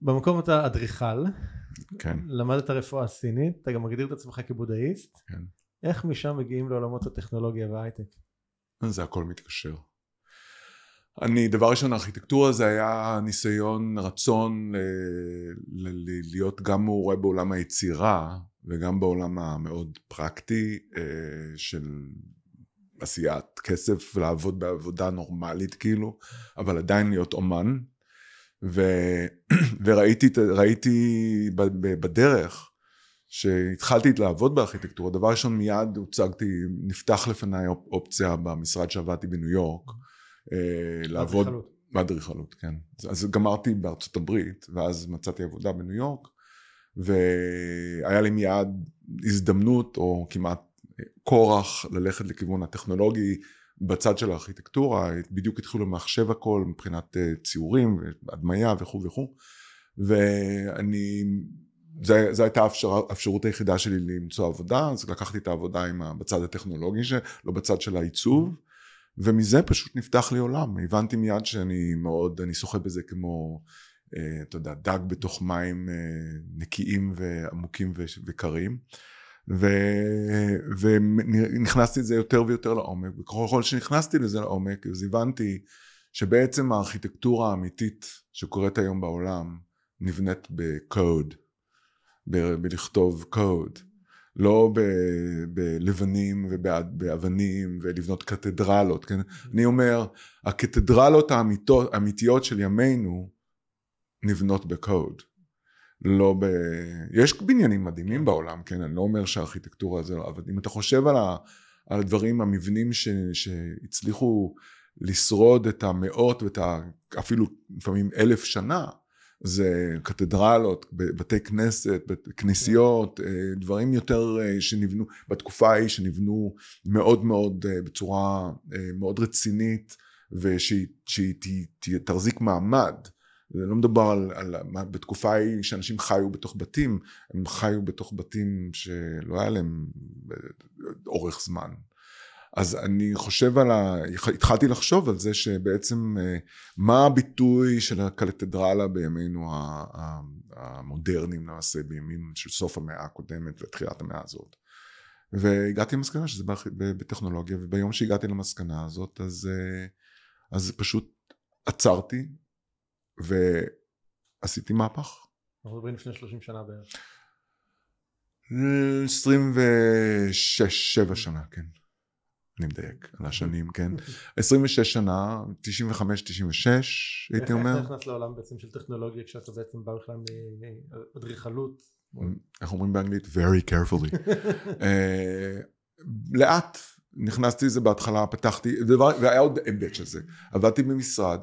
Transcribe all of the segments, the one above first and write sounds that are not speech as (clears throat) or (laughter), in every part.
במקום אתה אדריכל, כן, למדת רפואה סינית, אתה גם מגדיר את עצמך כבודהיסט, כן. איך משם מגיעים לעולמות הטכנולוגיה וההייטק? זה הכל מתקשר. אני, דבר ראשון, הארכיטקטורה זה היה ניסיון, רצון ל, ל, ל, להיות גם מעורה בעולם היצירה וגם בעולם המאוד פרקטי אה, של עשיית כסף ולעבוד בעבודה נורמלית כאילו, אבל עדיין להיות אומן. ו, (clears throat) וראיתי ראיתי בדרך שהתחלתי לעבוד בארכיטקטורה, דבר ראשון מיד הוצגתי, נפתח לפניי אופציה במשרד שעבדתי בניו יורק, אה, לעבוד, אדריכלות. באדריכלות, כן. אז גמרתי בארצות הברית, ואז מצאתי עבודה בניו יורק, והיה לי מיד הזדמנות, או כמעט כורח, ללכת לכיוון הטכנולוגי בצד של הארכיטקטורה, בדיוק התחילו למחשב הכל מבחינת אה, ציורים, הדמיה וכו' וכו', ואני זו הייתה האפשר, האפשרות היחידה שלי למצוא עבודה, אז לקחתי את העבודה עם ה, בצד הטכנולוגי, של, לא בצד של העיצוב, ומזה פשוט נפתח לי עולם. הבנתי מיד שאני מאוד, אני שוחה בזה כמו, אה, אתה יודע, דג בתוך מים אה, נקיים ועמוקים וקרים. ו, ונכנסתי לזה יותר ויותר לעומק, וככל שנכנסתי לזה לעומק, אז הבנתי שבעצם הארכיטקטורה האמיתית שקורית היום בעולם נבנית בקוד. ב- בלכתוב קוד, לא ב- בלבנים ובאבנים ולבנות קתדרלות, כן? אני אומר, הקתדרלות האמיתות, האמיתיות של ימינו נבנות בקוד. לא ב... יש בניינים מדהימים בעולם, כן? אני לא אומר שהארכיטקטורה זה לא, אבל אם אתה חושב על, ה... על הדברים, המבנים ש... שהצליחו לשרוד את המאות ואת ה... אפילו לפעמים אלף שנה, זה קתדרלות, בתי כנסת, כנסיות, אה, דברים יותר אה, שנבנו, בתקופה ההיא שנבנו מאוד מאוד אה, בצורה מאוד רצינית ושהיא תחזיק מעמד. זה לא מדובר על, על בתקופה ההיא שאנשים חיו בתוך בתים, הם חיו בתוך בתים שלא היה להם אורך זמן. אז אני חושב על ה... התחלתי לחשוב על זה שבעצם אה, מה הביטוי של הקתדרלה בימינו המודרניים למעשה, בימים של סוף המאה הקודמת ותחילת המאה הזאת. והגעתי למסקנה שזה בטכנולוגיה, וביום שהגעתי למסקנה הזאת אז, אה, אז פשוט עצרתי ועשיתי מהפך. אנחנו מדברים לפני 30 שנה בערך. 26, 7 שנה, כן. אני מדייק על השנים, כן. (laughs) 26 שנה, 95-96 הייתי אומר. איך נכנס לעולם בעצם של טכנולוגיה כשאתה בעצם בא בכלל מאדריכלות? איך אומרים באנגלית? Very carefully. (laughs) אה, לאט נכנסתי לזה בהתחלה, פתחתי, והיה עוד היבט של זה. עבדתי במשרד,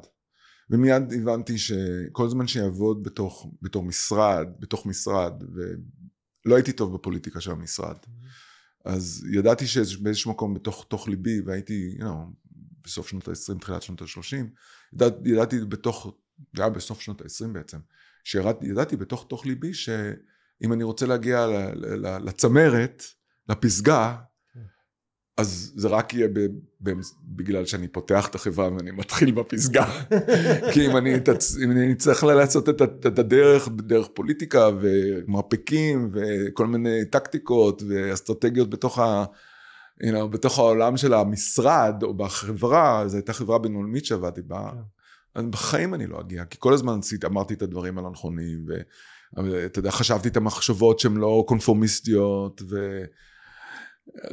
ומיד הבנתי שכל זמן שיעבוד בתוך, בתור משרד, בתוך משרד, ולא הייתי טוב בפוליטיקה של המשרד. אז ידעתי שבאיזשהו מקום בתוך תוך ליבי, והייתי, you know, בסוף שנות ה-20, תחילת שנות ה-30, ידע, ידעתי בתוך, זה היה בסוף שנות ה-20 בעצם, שידעתי בתוך תוך ליבי שאם אני רוצה להגיע לצמרת, לפסגה, אז זה רק יהיה ב, ב, בגלל שאני פותח את החברה ואני מתחיל בפסגה. (laughs) כי אם אני, תצ... אם אני צריך לעשות את, את הדרך, דרך פוליטיקה ומרפקים וכל מיני טקטיקות ואסטרטגיות בתוך, ה, you know, בתוך העולם של המשרד או בחברה, זו הייתה חברה בינלאומית שעבדתי בה, כן. אז בחיים אני לא אגיע, כי כל הזמן אמרתי את הדברים הלא-נכונים, ואתה יודע, חשבתי את המחשבות שהן לא קונפורמיסטיות, ו...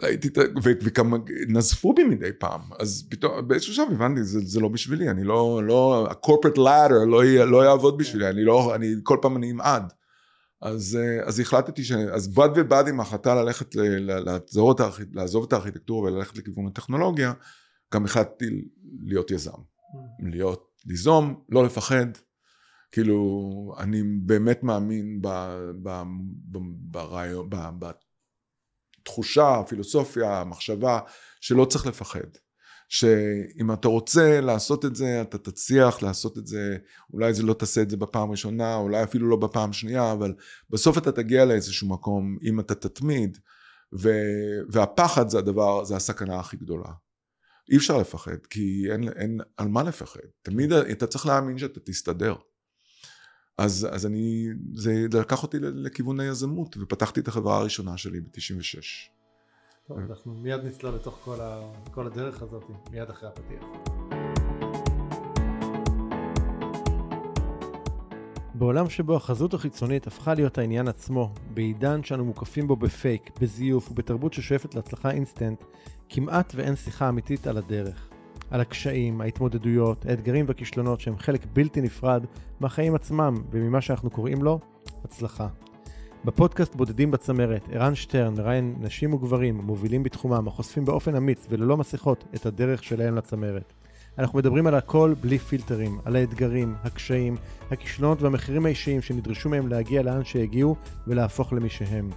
ראיתי את ה... וכמה נזפו בי מדי פעם, אז פתאום באיזשהו שלב הבנתי, זה, זה לא בשבילי, אני לא, לא, ה-corporate ladder לא, לא יעבוד בשבילי, אני לא, אני, כל פעם אני אמעד. אז, אז החלטתי ש... אז בד ובד עם ההחלטה ללכת, לעזוב את, הארכ... לעזוב את הארכיטקטורה וללכת לכיוון הטכנולוגיה, גם החלטתי להיות יזם. Mm. להיות, ליזום, לא לפחד. כאילו, אני באמת מאמין ברעיון, תחושה, פילוסופיה, מחשבה, שלא צריך לפחד. שאם אתה רוצה לעשות את זה, אתה תצליח לעשות את זה, אולי זה לא תעשה את זה בפעם ראשונה, אולי אפילו לא בפעם שנייה, אבל בסוף אתה תגיע לאיזשהו מקום, אם אתה תתמיד, ו, והפחד זה הדבר, זה הסכנה הכי גדולה. אי אפשר לפחד, כי אין, אין על מה לפחד. תמיד אתה צריך להאמין שאתה תסתדר. אז, אז אני, זה לקח אותי לכיוון היזמות, ופתחתי את החברה הראשונה שלי ב-96. טוב, אנחנו מיד נצלול לתוך כל, ה, כל הדרך הזאת, מיד אחרי הפתיח. בעולם שבו החזות החיצונית הפכה להיות העניין עצמו, בעידן שאנו מוקפים בו בפייק, בזיוף ובתרבות ששואפת להצלחה אינסטנט, כמעט ואין שיחה אמיתית על הדרך. על הקשיים, ההתמודדויות, האתגרים והכישלונות שהם חלק בלתי נפרד מהחיים עצמם וממה שאנחנו קוראים לו הצלחה. בפודקאסט בודדים בצמרת, ערן שטרן מראיין נשים וגברים מובילים בתחומם החושפים באופן אמיץ וללא מסכות את הדרך שלהם לצמרת. אנחנו מדברים על הכל בלי פילטרים, על האתגרים, הקשיים, הכישלונות והמחירים האישיים שנדרשו מהם להגיע לאן שהגיעו ולהפוך למי שהם.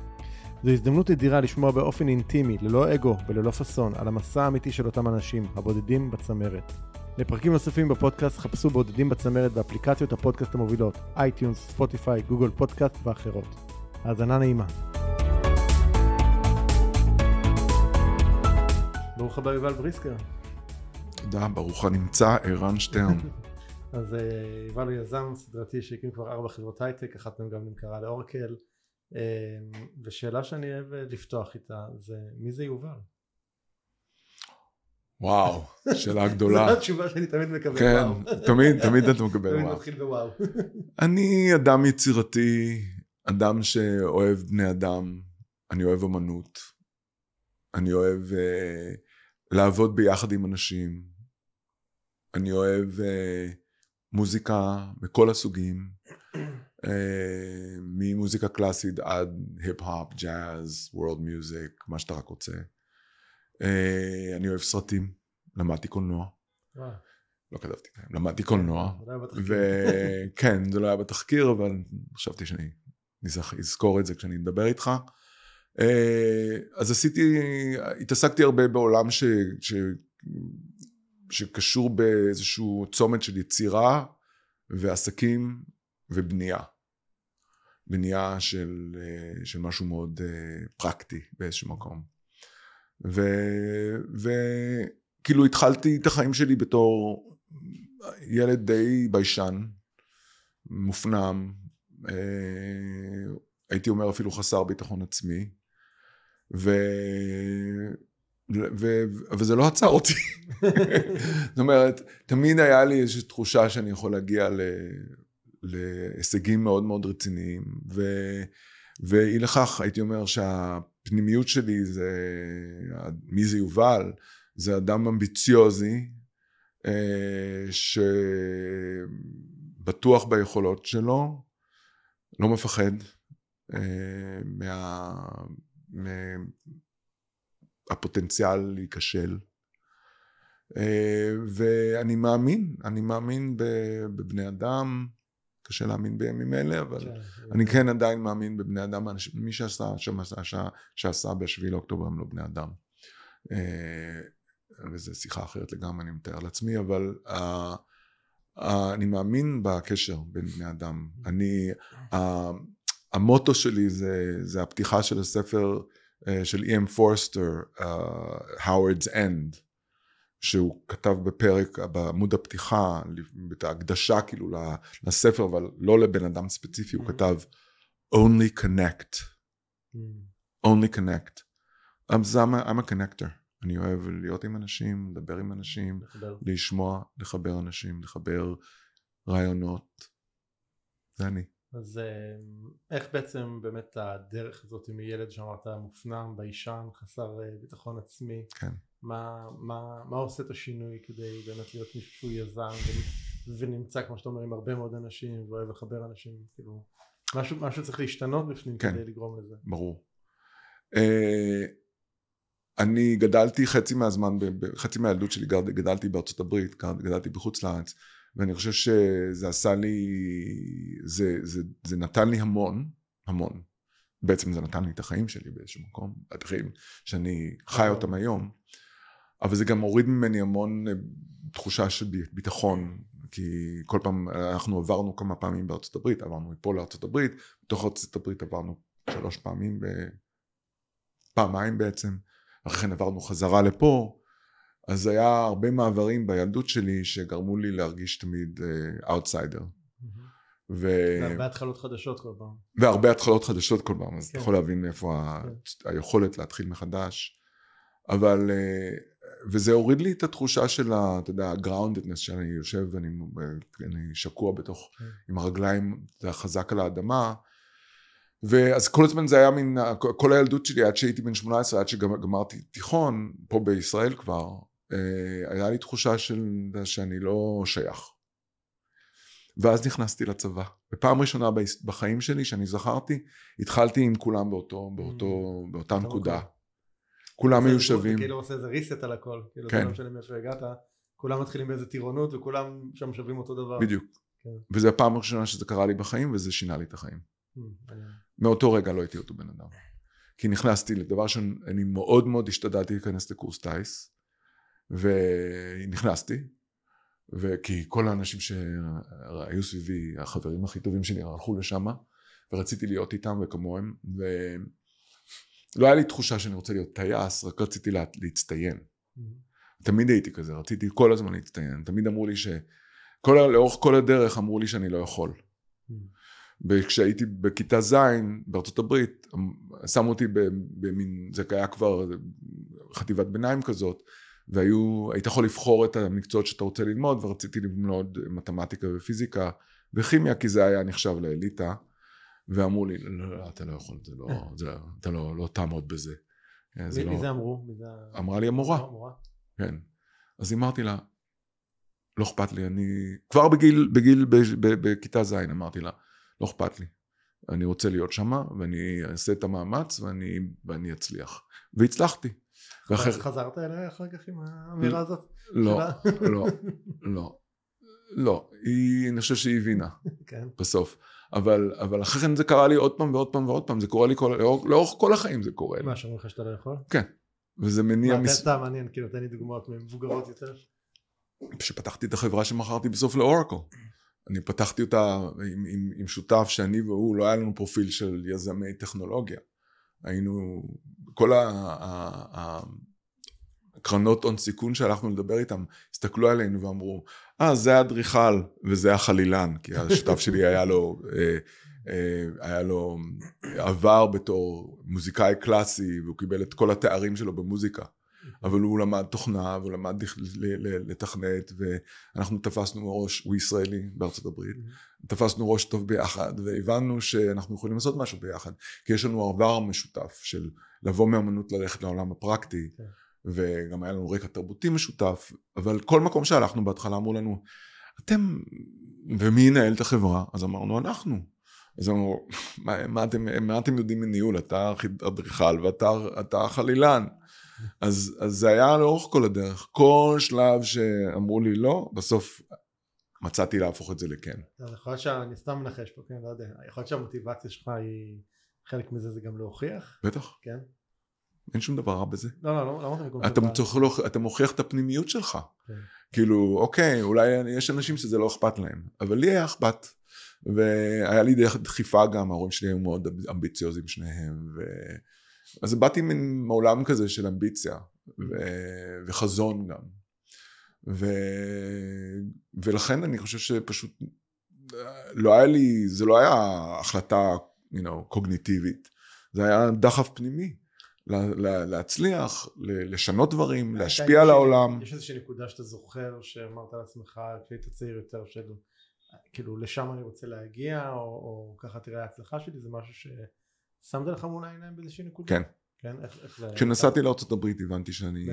זו הזדמנות אדירה לשמוע באופן אינטימי, ללא אגו וללא פאסון, על המסע האמיתי של אותם אנשים, הבודדים בצמרת. לפרקים נוספים בפודקאסט חפשו בודדים בצמרת באפליקציות הפודקאסט המובילות, iTunes, Spotify, Google Podcast ואחרות. האזנה נעימה. ברוך הבא יובל בריסקר. תודה, ברוך הנמצא, ערן שטרן. (laughs) אז אה, יובל הוא יזם סדרתי שהקים כבר ארבע חברות הייטק, אחת מהן גם נמכרה לאורקל. אה, ושאלה שאני אוהב אה, לפתוח איתה זה מי זה יובל? וואו, שאלה (laughs) גדולה. זו התשובה שאני תמיד מקבל כן, וואו. תמיד, תמיד אתה מקבל תמיד וואו. מתחיל בוואו. (laughs) אני אדם יצירתי, אדם שאוהב בני אדם, אני אוהב אמנות, אני אוהב uh, לעבוד ביחד עם אנשים, אני אוהב uh, מוזיקה מכל הסוגים, (clears throat) ממוזיקה קלאסית עד היפ-הופ, ג'אז, וורלד מיוזיק, מה שאתה רק רוצה. Uh, אני אוהב סרטים, למדתי קולנוע, וואו, לא כתבתי, למדתי קולנוע. זה היה בתחקיר. וכן, זה לא היה בתחקיר, אבל חשבתי שאני אזכור את זה כשאני אדבר איתך. אה, אז עשיתי, התעסקתי הרבה בעולם ש, ש, שקשור באיזשהו צומת של יצירה ועסקים ובנייה. בנייה של, אה, של משהו מאוד אה, פרקטי באיזשהו מקום. וכאילו התחלתי את החיים שלי בתור ילד די ביישן, מופנם, אה, הייתי אומר אפילו חסר ביטחון עצמי, ו... ו... וזה לא עצר אותי. (laughs) זאת אומרת, תמיד היה לי איזושהי תחושה שאני יכול להגיע ל... להישגים מאוד מאוד רציניים, ו... ואי לכך הייתי אומר שהפנימיות שלי זה, מי זה יובל? זה אדם אמביציוזי, אה, שבטוח ביכולות שלו, לא מפחד אה, מה... מהפוטנציאל להיכשל. אה, ואני מאמין, אני מאמין בבני אדם, קשה להאמין בימים אלה, אבל כן, אני כן עדיין מאמין בבני אדם, מי שעשה, שעשה, שעשה בשביעי לאוקטובר הם לא בני אדם. אה, וזו שיחה אחרת לגמרי, אני מתאר לעצמי, אבל אה, אה, אני מאמין בקשר בין בני אדם. אני, ה- המוטו שלי זה, זה הפתיחה של הספר אה, של אי.אם פורסטר, Howard's End, שהוא כתב בפרק, בעמוד הפתיחה, את ההקדשה כאילו לספר, אבל לא לבן אדם ספציפי, הוא Mhm. כתב only connect, Mm, only connect. אז I'm I'm a connector. אני אוהב להיות עם אנשים, לדבר עם אנשים, לחבר. לשמוע, לחבר אנשים, לחבר רעיונות. זה אני. אז אה, איך בעצם באמת הדרך הזאת מילד שאמרת מופנם, ביישן, חסר אה, ביטחון עצמי, כן. מה, מה, מה עושה את השינוי כדי באמת להיות מישהו יזם ונמצא כמו שאתה אומר עם הרבה מאוד אנשים ואוהב לחבר אנשים, כאילו משהו, משהו צריך להשתנות בפנים כן. כדי לגרום לזה. ברור. אה, אני גדלתי חצי מהזמן, חצי מהילדות שלי גד- גדלתי בארצות הברית, גד- גדלתי בחוץ לארץ, ואני חושב שזה עשה לי, זה, זה, זה נתן לי המון, המון. בעצם זה נתן לי את החיים שלי באיזשהו מקום, את החיים שאני חי אותם היום, אבל זה גם הוריד ממני המון אה, תחושה של בי- ביטחון, כי כל פעם, אנחנו עברנו כמה פעמים בארצות הברית, עברנו מפה לארצות הברית, בתוך ארצות הברית עברנו שלוש פעמים, ב- פעמיים בעצם, אחרי כן עברנו חזרה לפה, אז היה הרבה מעברים בילדות שלי שגרמו לי להרגיש תמיד אאוטסיידר. ו... והרבה התחלות חדשות כל פעם. והרבה התחלות חדשות כל פעם, אז כן. אתה יכול להבין מאיפה כן. ה... היכולת להתחיל מחדש. אבל, אה, וזה הוריד לי את התחושה של ה... אתה יודע, ה-groundedness, שאני יושב ואני אני שקוע בתוך, כן. עם הרגליים אתה יודע, חזק על האדמה. ואז כל הזמן זה היה מין, כל הילדות שלי עד שהייתי בן 18, עד שגמרתי תיכון, פה בישראל כבר, אה, היה לי תחושה של, שאני לא שייך. ואז נכנסתי לצבא. בפעם ראשונה בחיים שלי, שאני זכרתי, התחלתי עם כולם באותו, באותו, באותה באותו נקודה. כולם זה- היו זה שווים. כאילו עושה איזה reset על הכל. כאילו, כן. לא משנה מאיפה הגעת. כולם מתחילים באיזה טירונות וכולם שם שווים אותו דבר. בדיוק. כן. וזו הפעם הראשונה שזה קרה לי בחיים, וזה שינה לי את החיים. Hmm. מאותו רגע לא הייתי אותו בן אדם. כי נכנסתי לדבר שאני מאוד מאוד השתדלתי להיכנס לקורס טיס, ונכנסתי, וכי כל האנשים שהיו סביבי, החברים הכי טובים שלי, הלכו לשם, ורציתי להיות איתם וכמוהם, ולא היה לי תחושה שאני רוצה להיות טייס, רק רציתי לה... להצטיין. Hmm. תמיד הייתי כזה, רציתי כל הזמן להצטיין. תמיד אמרו לי ש... כל, לאורך כל הדרך אמרו לי שאני לא יכול. Hmm. וכשהייתי בכיתה ז' בארצות הברית, שמו אותי במין, זה היה כבר חטיבת ביניים כזאת, והיו, היית יכול לבחור את המקצועות שאתה רוצה ללמוד, ורציתי ללמוד מתמטיקה ופיזיקה וכימיה, כי זה היה נחשב לאליטה, ואמרו לי, לא, לא, לא, אתה לא יכול, זה לא, זה, אתה לא, לא תעמוד בזה. זה מי לא... מי זה אמרו? מי זה אמרה לי המורה. המורה? כן. אז אמרתי לה, לא אכפת לי, אני... כבר בגיל, בגיל, בכיתה ז' אמרתי לה, לא אכפת לי. אני רוצה להיות שמה, ואני אעשה את המאמץ, ואני, ואני אצליח. והצלחתי. ואחר... חזרת אליה אחר כך עם האמירה הזאת? לא? לא, לא. לא, היא, אני חושב שהיא הבינה כן. בסוף. אבל, אבל אחרי כן זה קרה לי עוד פעם ועוד פעם ועוד פעם, זה קורה לי כל, לאורך, לאורך כל החיים זה קורה לי. מה, שאומרים לך שאתה לא יכול? וזה מניע מה, תן מס... סתם מעניין, כאילו, תן לי דוגמאות מבוגרות יותר. כשפתחתי את החברה שמכרתי בסוף לאורקל. אני פתחתי אותה עם, עם, עם שותף שאני והוא, לא היה לנו פרופיל של יזמי טכנולוגיה. היינו, כל ה- ה- ה- הקרנות הון סיכון שהלכנו לדבר איתם, הסתכלו עלינו ואמרו, אה, זה האדריכל וזה החלילן, כי השותף שלי היה לו, אה, אה, היה לו עבר בתור מוזיקאי קלאסי, והוא קיבל את כל התארים שלו במוזיקה. אבל הוא למד תוכנה והוא למד לתכנת ואנחנו תפסנו ראש, הוא ישראלי בארצות הברית, תפסנו ראש טוב ביחד והבנו שאנחנו יכולים לעשות משהו ביחד כי יש לנו עבר משותף של לבוא מאמנות ללכת לעולם הפרקטי כן. וגם היה לנו רקע תרבותי משותף אבל כל מקום שהלכנו בהתחלה אמרו לנו אתם ומי ינהל את החברה? אז אמרנו אנחנו. אז אמרו מה, מה, אתם, מה אתם יודעים מניהול? אתה אדריכל ואתה אתה חלילן. אז, אז זה היה לאורך כל הדרך. כל שלב שאמרו לי לא בסוף מצאתי להפוך את זה לכן. אז יכול להיות שאני סתם מנחש פה, כן, לא יודע. יכול להיות שהמוטיבציה שלך היא... חלק מזה זה גם להוכיח, בטח. כן? אין שום דבר רע בזה לא, לא, לא, לא אתה, טובה. צריך להוכ... אתה מוכיח את הפנימיות שלך. כן. כאילו, אוקיי, אולי יש אנשים שזה לא אכפת להם, אבל לי היה אכפת. והיה לי דרך דחיפה גם, ההורים שלי היו מאוד אמביציוזים שניהם. ו... אז באתי מן מעולם כזה של אמביציה, ו... וחזון גם. ו... ולכן אני חושב שפשוט לא היה לי, זה לא היה החלטה, you know, קוגניטיבית, זה היה דחף פנימי. לה- לה- להצליח, ל- לשנות דברים, להשפיע על העולם. יש איזושהי נקודה שאתה זוכר שאמרת לעצמך כשהיית צעיר יותר של כאילו לשם אני רוצה להגיע או, או ככה תראה ההצלחה שלי זה משהו ששמת לך מול העיניים באיזושהי נקודה? כן. כן? איך, איך זה היה? כשנסעתי לארה"ב הבנתי שאני...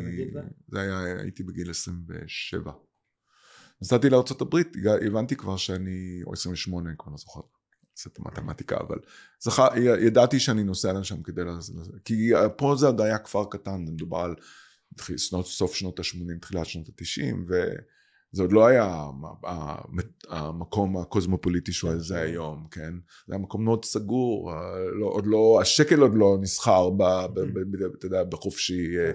זה היה, הייתי בגיל 27. נסעתי לארה"ב, הבנתי כבר שאני, או 28, אני כבר לא זוכר, עושה את המתמטיקה, אבל זכר, ידעתי שאני נוסע לשם כדי, לזה, כי פה זה עוד היה כפר קטן, זה מדובר על שנות, סוף שנות ה-80, תחילת שנות ה-90, וזה עוד לא היה המ- המ- המקום הקוסמופוליטי שהוא זה היום, כן? זה היה מקום מאוד סגור, לא, עוד לא, השקל עוד לא נסחר, ב, אתה יודע, בחופשי, אה,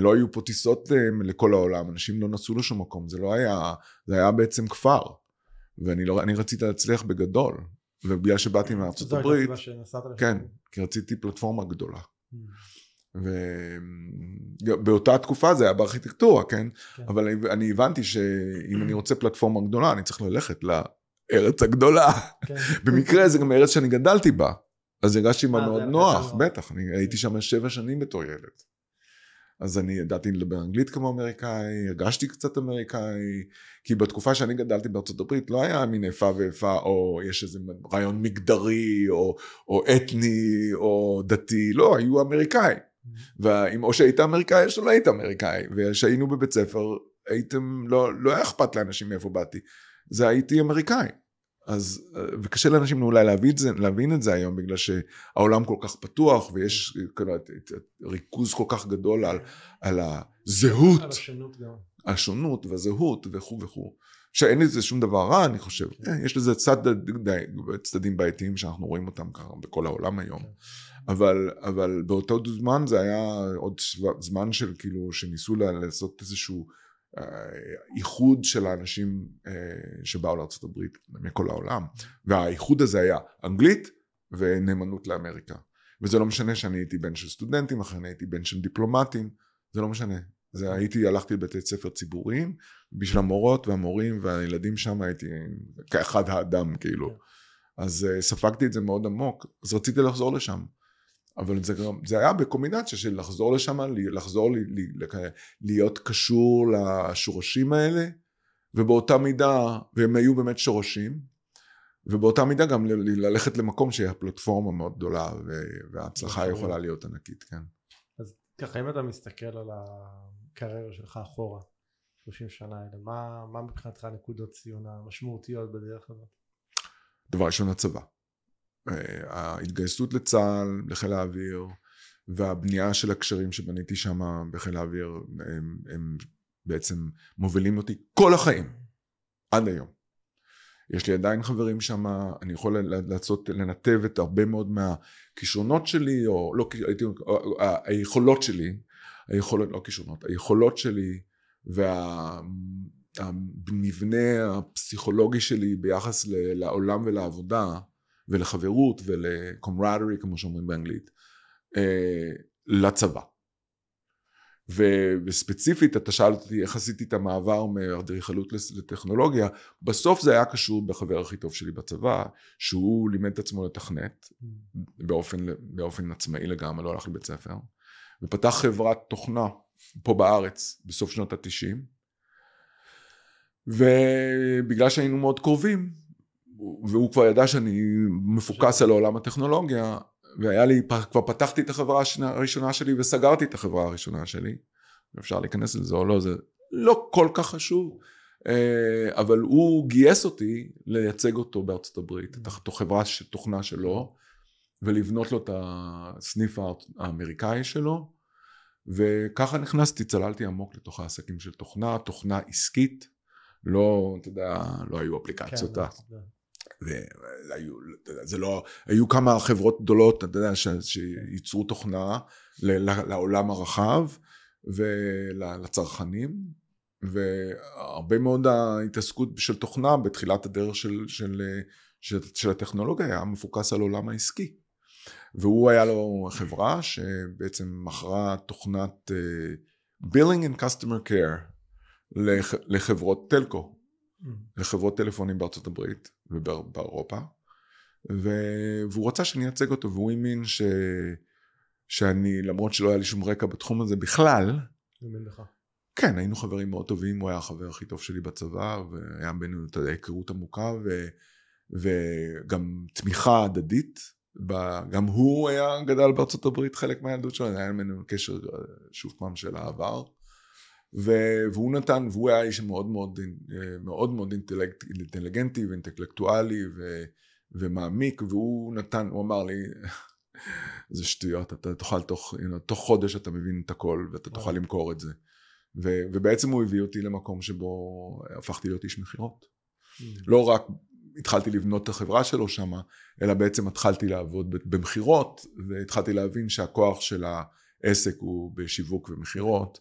לא היו פה טיסות אה, לכל העולם, אנשים לא נסעו לשום מקום, זה לא היה, זה היה בעצם כפר, ואני לא, רציתי להצליח בגדול, ובגלל שבאתי מארצות זו הייתה הברית. כן, כי רציתי פלטפורמה גדולה. Mm. ובאותה תקופה זה היה בארכיטקטורה, כן? כן. אבל אני- הבנתי שאם אני רוצה פלטפורמה גדולה, אני צריך ללכת ארץ הגדולה. כן. (laughs) במקרה זה גם ארץ שאני גדלתי בה. אז הרגשתי אה, מאוד נוח. בטח, אני הייתי שם שבע שנים בתור ילד. אז אני ידעתי לדבר אנגלית כמו אמריקאי, הרגשתי קצת אמריקאי, כי בתקופה שאני גדלתי בארצות הברית לא היה מין איפה ואיפה, או יש איזה רעיון מגדרי, או, או אתני, או דתי, לא, היו אמריקאי. ואם או שהיית אמריקאי או שלא היית אמריקאי, וכשהיינו בבית ספר, הייתם, לא, לא היה אכפת לאנשים מאיפה באתי, זה הייתי אמריקאי. אז, אה, וקשה לאנשים אולי להבין את זה, להבין את זה היום, בגלל שהעולם כל כך פתוח, ויש כאילו, ריכוז כל כך גדול על, על הזהות, על השונות גם. השונות והזהות וכו' וכו'. שאין לזה שום דבר רע, אני חושב. כן. אה, יש לזה צד, די, צדדים בעייתיים שאנחנו רואים אותם ככה בכל העולם היום. כן. אבל, אבל באותו זמן זה היה עוד זמן של כאילו, שניסו לעשות איזשהו אה, איחוד של האנשים אה, שבאו לארה"ב מכל העולם. והאיחוד הזה היה אנגלית ונאמנות לאמריקה. וזה לא משנה שאני הייתי בן של סטודנטים, אחרי אני הייתי בן של דיפלומטים, זה לא משנה. זה הייתי, הלכתי לבתי ספר ציבוריים, בשביל המורות והמורים והילדים שם הייתי כאחד האדם כאילו. כן. אז uh, ספגתי את זה מאוד עמוק, אז רציתי לחזור לשם. אבל זה, גם- זה היה בקומבינציה של לחזור לשם, לחזור להיות קשור לשורשים האלה, ובאותה מידה, והם היו באמת שורשים, ובאותה מידה גם ל, ל- ללכת למקום שהיא הפלטפורמה מאוד גדולה, וההצלחה נכון. יכולה להיות ענקית, כן. אז ככה אם אתה מסתכל על הקריירה שלך אחורה 30 שנה האלה מה, מה מבחינתך נקודות ציון המשמעותיות בדרך הזאת? דבר ראשון הצבא. אה, ההתגייסות לצה"ל, לחיל האוויר, והבנייה של הקשרים שבניתי שם בחיל האוויר, הם, הם בעצם מובילים אותי כל החיים, עד היום. יש לי עדיין חברים שם, אני יכול לעשות, לנתב את הרבה מאוד מהכישרונות שלי, או לא, הייתי, או, או, היכולות שלי, היכולות, לא כישרונות, היכולות שלי, והמבנה הפסיכולוגי שלי ביחס לעולם ולעבודה, ולחברות ולקומרדרי כמו שאומרים באנגלית אה, לצבא. וספציפית אתה שאל אותי איך עשיתי את המעבר מאדריכלות לטכנולוגיה בסוף זה היה קשור בחבר הכי טוב שלי בצבא שהוא לימד את עצמו לתכנת באופן, באופן עצמאי לגמרי לא הלך לבית ספר ופתח חברת תוכנה פה בארץ בסוף שנות התשעים ובגלל שהיינו מאוד קרובים והוא כבר ידע שאני מפוקס על עולם הטכנולוגיה והיה לי, כבר פתחתי את החברה הראשונה שלי וסגרתי את החברה הראשונה שלי. אפשר להיכנס לזה או לא, זה לא כל כך חשוב אה, אבל הוא גייס אותי לייצג אותו בארצות הברית, את החברה תוכנה שלו ולבנות לו את הסניף האמריקאי שלו. וככה נכנסתי, צללתי עמוק לתוך העסקים של תוכנה, תוכנה עסקית, לא, אתה יודע, לא היו אפליקציות, כן, והיו, זה לא, היו כמה חברות גדולות, אתה יודע, שייצרו תוכנה לעולם הרחב ולצרכנים, והרבה מאוד ההתעסקות של תוכנה בתחילת הדרך של, של, של, של הטכנולוגיה היה מפוקס על עולם העסקי. והוא היה לו חברה שבעצם מכרה תוכנת uh, Billing and Customer Care לח, לחברות טלקו. לחברות טלפונים בארצות הברית ובאירופה והוא רצה שאני אייצג אותו והוא האמין ש... שאני למרות שלא היה לי שום רקע בתחום הזה בכלל מאמין לך. כן היינו חברים מאוד טובים הוא היה החבר הכי טוב שלי בצבא והיה בינינו אתה יודע היכרות עמוקה ו... וגם תמיכה הדדית ב- גם הוא היה גדל בארצות הברית חלק מהילדות שלו היה בינינו קשר שוב פעם של העבר והוא נתן, והוא היה איש מאוד מאוד, אה, מאוד, מאוד אינטלקט, אינטליגנטי ואינטלקטואלי ו- ומעמיק, והוא נתן, הוא אמר לי, (laughs) זה שטויות, אתה תוכל תוך, תוך חודש אתה מבין את הכל ואתה תוכל וואו. למכור את זה. ו- ובעצם הוא הביא אותי למקום שבו הפכתי להיות איש מכירות. לא רק התחלתי לבנות את החברה שלו שם, אלא בעצם התחלתי לעבוד במכירות, והתחלתי להבין שהכוח של העסק הוא בשיווק ומכירות,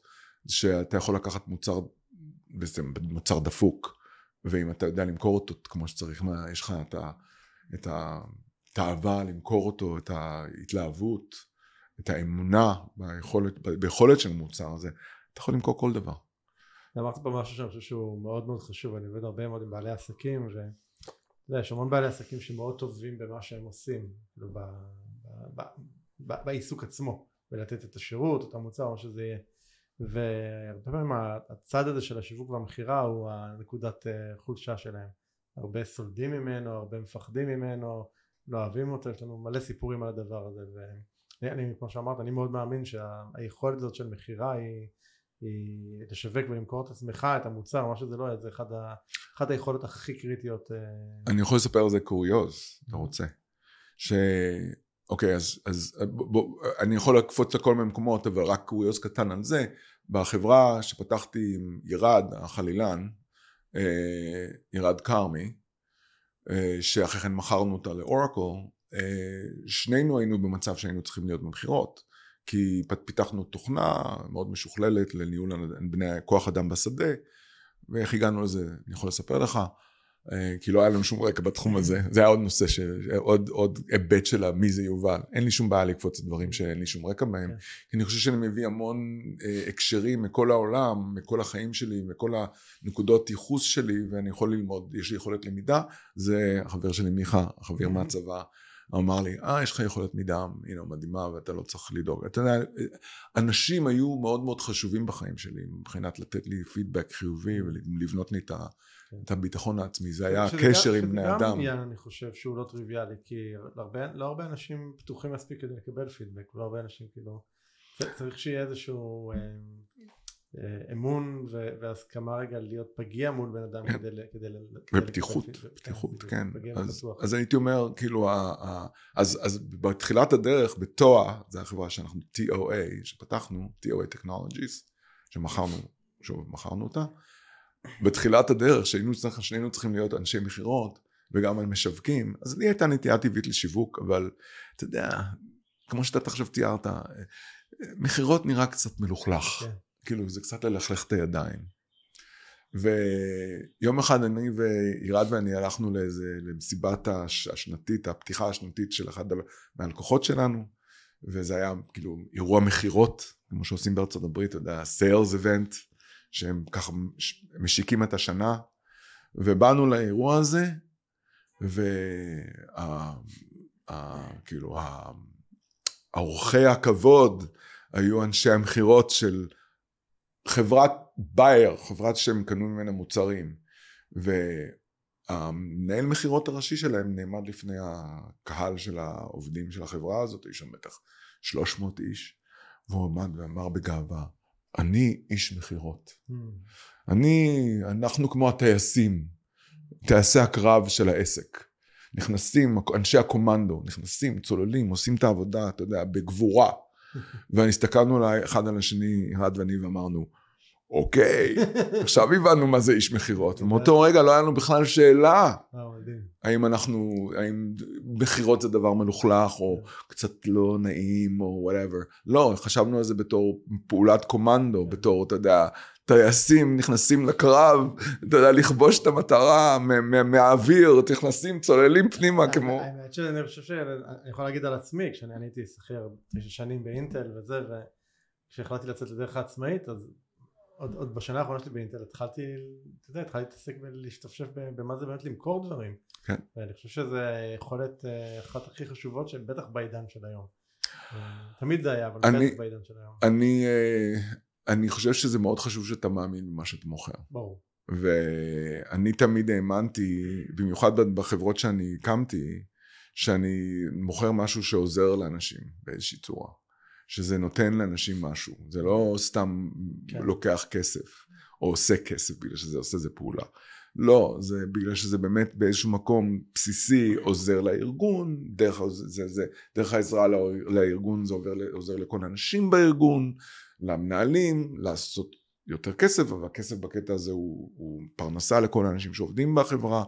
שאתה יכול לקחת מוצר, בעצם מוצר דפוק, ואם אתה יודע למכור אותו כמו שצריך, מה, יש לך את, ה, את התאווה למכור אותו, את ההתלהבות, את האמונה ביכולת, ביכולת של המוצר הזה, אתה יכול למכור כל דבר. אמרת פה משהו שאני חושב שהוא מאוד מאוד חשוב אני עובד הרבה מאוד עם בעלי עסקים יודע, יש המון בעלי עסקים שמאוד טובים במה שהם עושים, כאילו ב, ב, ב, בעיסוק עצמו, ולתת את השירות, את המוצר, מה שזה יהיה. והרבה פעמים הצד הזה של השיווק והמכירה הוא הנקודת אה, חולשה שלהם. הרבה סולדים ממנו, הרבה מפחדים ממנו, לא אוהבים אותו, יש לנו מלא סיפורים על הדבר הזה. ואני, כמו שאמרת, אני מאוד מאמין שהיכולת הזאת של מכירה היא היא לשווק ולמכור את עצמך, את המוצר, מה שזה לא יהיה, זה אחד, ה, אחד היכולות הכי קריטיות. אה, אני יכול לספר על זה קוריוז, אתה רוצה. ש... אוקיי, אז, אז בוא, בוא, אני יכול לקפוץ לכל מיני מקומות, אבל רק קוריוז קטן על זה. בחברה שפתחתי עם ירד, החלילן, אה, ירד כרמי, אה, שאחרי כן מכרנו אותה לאורקל, שנינו היינו במצב שהיינו צריכים להיות במכירות. כי פיתחנו תוכנה מאוד משוכללת לניהול בני כוח אדם בשדה ואיך הגענו לזה אני יכול לספר לך אה, כי לא היה לנו שום רקע בתחום הזה זה היה עוד נושא ש... עוד, עוד היבט של מי זה יובל אין לי שום בעיה לקפוץ דברים שאין לי שום רקע בהם כן. כי אני חושב שאני מביא המון אה, הקשרים מכל העולם מכל החיים שלי מכל הנקודות ייחוס שלי ואני יכול ללמוד יש לי יכולת למידה זה החבר שלי מיכה החבר מהצבא אמר לי, אה, יש לך יכולת מידה, הנה, מדהימה, ואתה לא צריך לדאוג. אתה יודע, אנשים היו מאוד מאוד חשובים בחיים שלי, מבחינת לתת לי פידבק חיובי ולבנות לי את, ה. את הביטחון העצמי, זה היה קשר עם בני אדם. שזה גם עניין, אני חושב, שהוא לא טריוויאלי, כי להרבה, לא הרבה אנשים פתוחים מספיק כדי לקבל פידבק, לא הרבה אנשים כאילו... צריך שיהיה איזשהו אה, אה, אמון והסכמה רגע להיות פגיע מול בן אדם כן. כדי... ופתיחות, פתיחות, כן. אז הייתי אומר, כאילו, אז בתחילת הדרך, בתואה, זו החברה שאנחנו TOA, שפתחנו, TOA Technologies, שמכרנו, שוב, מכרנו אותה. בתחילת הדרך, שנינו צריכים להיות אנשי מכירות, וגם על משווקים, אז לי הייתה נטייה טבעית לשיווק, אבל אתה יודע, כמו שאתה עכשיו תיארת, מכירות נראה קצת מלוכלך. כן. כאילו זה קצת ללכלך את הידיים. ויום אחד אני וירד ואני הלכנו לאיזה, למסיבת הש, השנתית, הפתיחה השנתית של אחד מהלקוחות שלנו, וזה היה כאילו אירוע מכירות, כמו שעושים בארצות הברית, אתה יודע, סיילס איבנט, שהם ככה משיקים את השנה, ובאנו לאירוע הזה, וכאילו האורחי הכבוד היו אנשי המכירות של חברת בייר, חברת שהם קנו ממנה מוצרים, והמנהל מכירות הראשי שלהם נעמד לפני הקהל של העובדים של החברה הזאת, יש שם בטח 300 איש, והוא עמד ואמר בגאווה, אני איש מכירות. Hmm. אני, אנחנו כמו הטייסים, טייסי הקרב של העסק. נכנסים, אנשי הקומנדו, נכנסים, צוללים, עושים את העבודה, אתה יודע, בגבורה. (laughs) והסתכלנו אחד על השני, אחד ואני, ואמרנו, אוקיי, (laughs) עכשיו הבנו מה זה איש מכירות, ומאותו רגע לא היה לנו בכלל שאלה. אה, האם אנחנו, האם מכירות זה דבר מלוכלך או קצת לא נעים או whatever, לא, חשבנו על זה בתור פעולת קומנדו, בתור, אתה יודע, טייסים נכנסים לקרב, אתה יודע, לכבוש את המטרה מהאוויר, נכנסים, צוללים פנימה כמו... האמת שאני חושב שאני יכול להגיד על עצמי, כשאני הייתי שכיר תשע שנים באינטל וזה, וכשהחלטתי לצאת לדרך העצמאית, אז עוד, עוד בשנה האחרונה שלי באינטל התחלתי, אתה יודע, התחלתי להתעסק ולהשתפשף במה זה באמת למכור דברים. כן. ואני חושב שזה יכולת אה, אחת הכי חשובות שבטח בעידן של היום. תמיד זה היה, אבל אני, בטח בעידן של היום. אני, אה, אני חושב שזה מאוד חשוב שאתה מאמין במה שאתה מוכר. ברור. ואני תמיד האמנתי, במיוחד בחברות שאני הקמתי, שאני מוכר משהו שעוזר לאנשים באיזושהי צורה. שזה נותן לאנשים משהו, זה לא סתם כן. לוקח כסף או עושה כסף בגלל שזה עושה איזה פעולה. לא, זה בגלל שזה באמת באיזשהו מקום בסיסי עוזר לארגון, דרך, זה, זה, דרך העזרה לארגון זה עובר, עוזר לכל האנשים בארגון, למנהלים, לעשות יותר כסף, אבל הכסף בקטע הזה הוא, הוא פרנסה לכל האנשים שעובדים בחברה.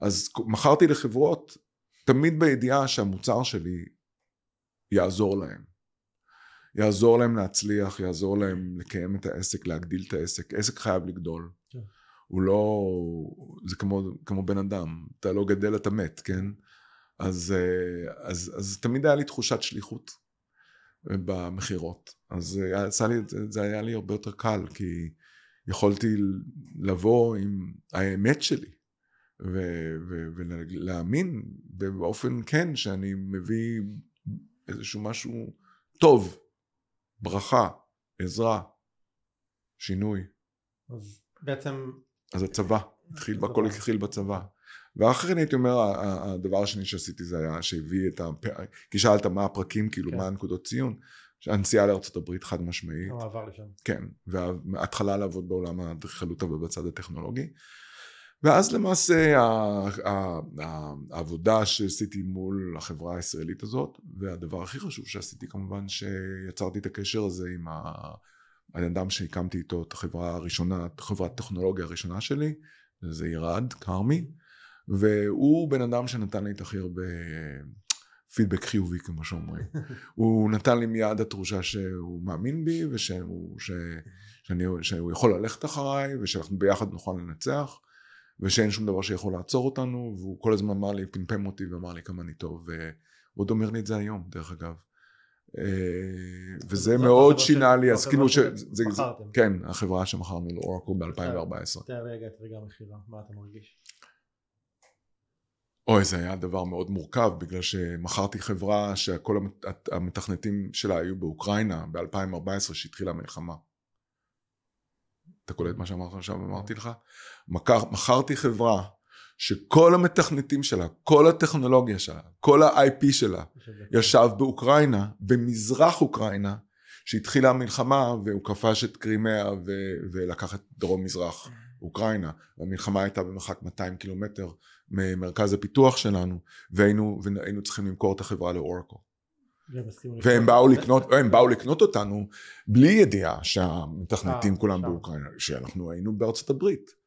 אז מכרתי לחברות תמיד בידיעה שהמוצר שלי יעזור להם. יעזור להם להצליח, יעזור להם לקיים את העסק, להגדיל את העסק. עסק חייב לגדול. כן. הוא לא... זה כמו, כמו בן אדם, אתה לא גדל אתה מת, כן? אז, אה, אז, אז תמיד היה לי תחושת שליחות במכירות. אז לי, זה היה לי הרבה יותר קל, כי יכולתי לבוא עם האמת שלי, ולהאמין באופן כן שאני מביא איזשהו משהו טוב, ברכה, עזרה, שינוי. אז בעצם... אז הצבא, התחיל, הכל התחיל בצבא. ואחרי כן הייתי אומר, הדבר השני שעשיתי זה היה שהביא את ה... כי שאלת מה הפרקים, כאילו, כן. מה הנקודות ציון. הנסיעה הברית חד משמעית. המעבר לשם. כן, וההתחלה לעבוד בעולם האדריכלות ובצד הטכנולוגי. ואז למעשה העבודה שעשיתי מול החברה הישראלית הזאת, והדבר הכי חשוב שעשיתי כמובן שיצרתי את הקשר הזה עם האדם שהקמתי איתו את החברה הראשונה, חברת הטכנולוגיה הראשונה שלי, זה ירד, כרמי, והוא בן אדם שנתן לי את הכי הרבה פידבק חיובי כמו שאומרים. (laughs) הוא נתן לי מיד התחושה שהוא מאמין בי ושהוא, ש, שאני, שהוא יכול ללכת אחריי ושאנחנו ביחד נוכל לנצח ושאין שום דבר שיכול לעצור אותנו והוא כל הזמן אמר לי, פמפם אותי ואמר לי כמה אני טוב והוא עוד אומר לי את זה היום דרך אגב. אה, וזה מאוד שינה לי, אז כאילו ש... כן, החברה שמכרנו לאורקל ב-2014. תאר רגע את רגע המכירה, מה אתה מרגיש? אוי, זה היה דבר מאוד מורכב, בגלל שמכרתי חברה שכל המתכנתים שלה היו באוקראינה ב-2014 שהתחילה המלחמה. אתה קולט מה שאמרתי עכשיו, אמרתי לך? מכר, מכרתי חברה שכל המתכנתים שלה, כל הטכנולוגיה שלה, כל ה-IP שלה, ישב באוקראינה, במזרח אוקראינה, שהתחילה המלחמה והוא כבש את קרימיה ו- ולקח את דרום מזרח אוקראינה. והמלחמה הייתה במרחק 200 קילומטר ממרכז הפיתוח שלנו, והיינו, והיינו צריכים למכור את החברה לאורקל. והם באו לקנות, הם באו לקנות אותנו בלי ידיעה שהמתכנתים אה, כולם באוקראינה, שאנחנו היינו בארצות הברית.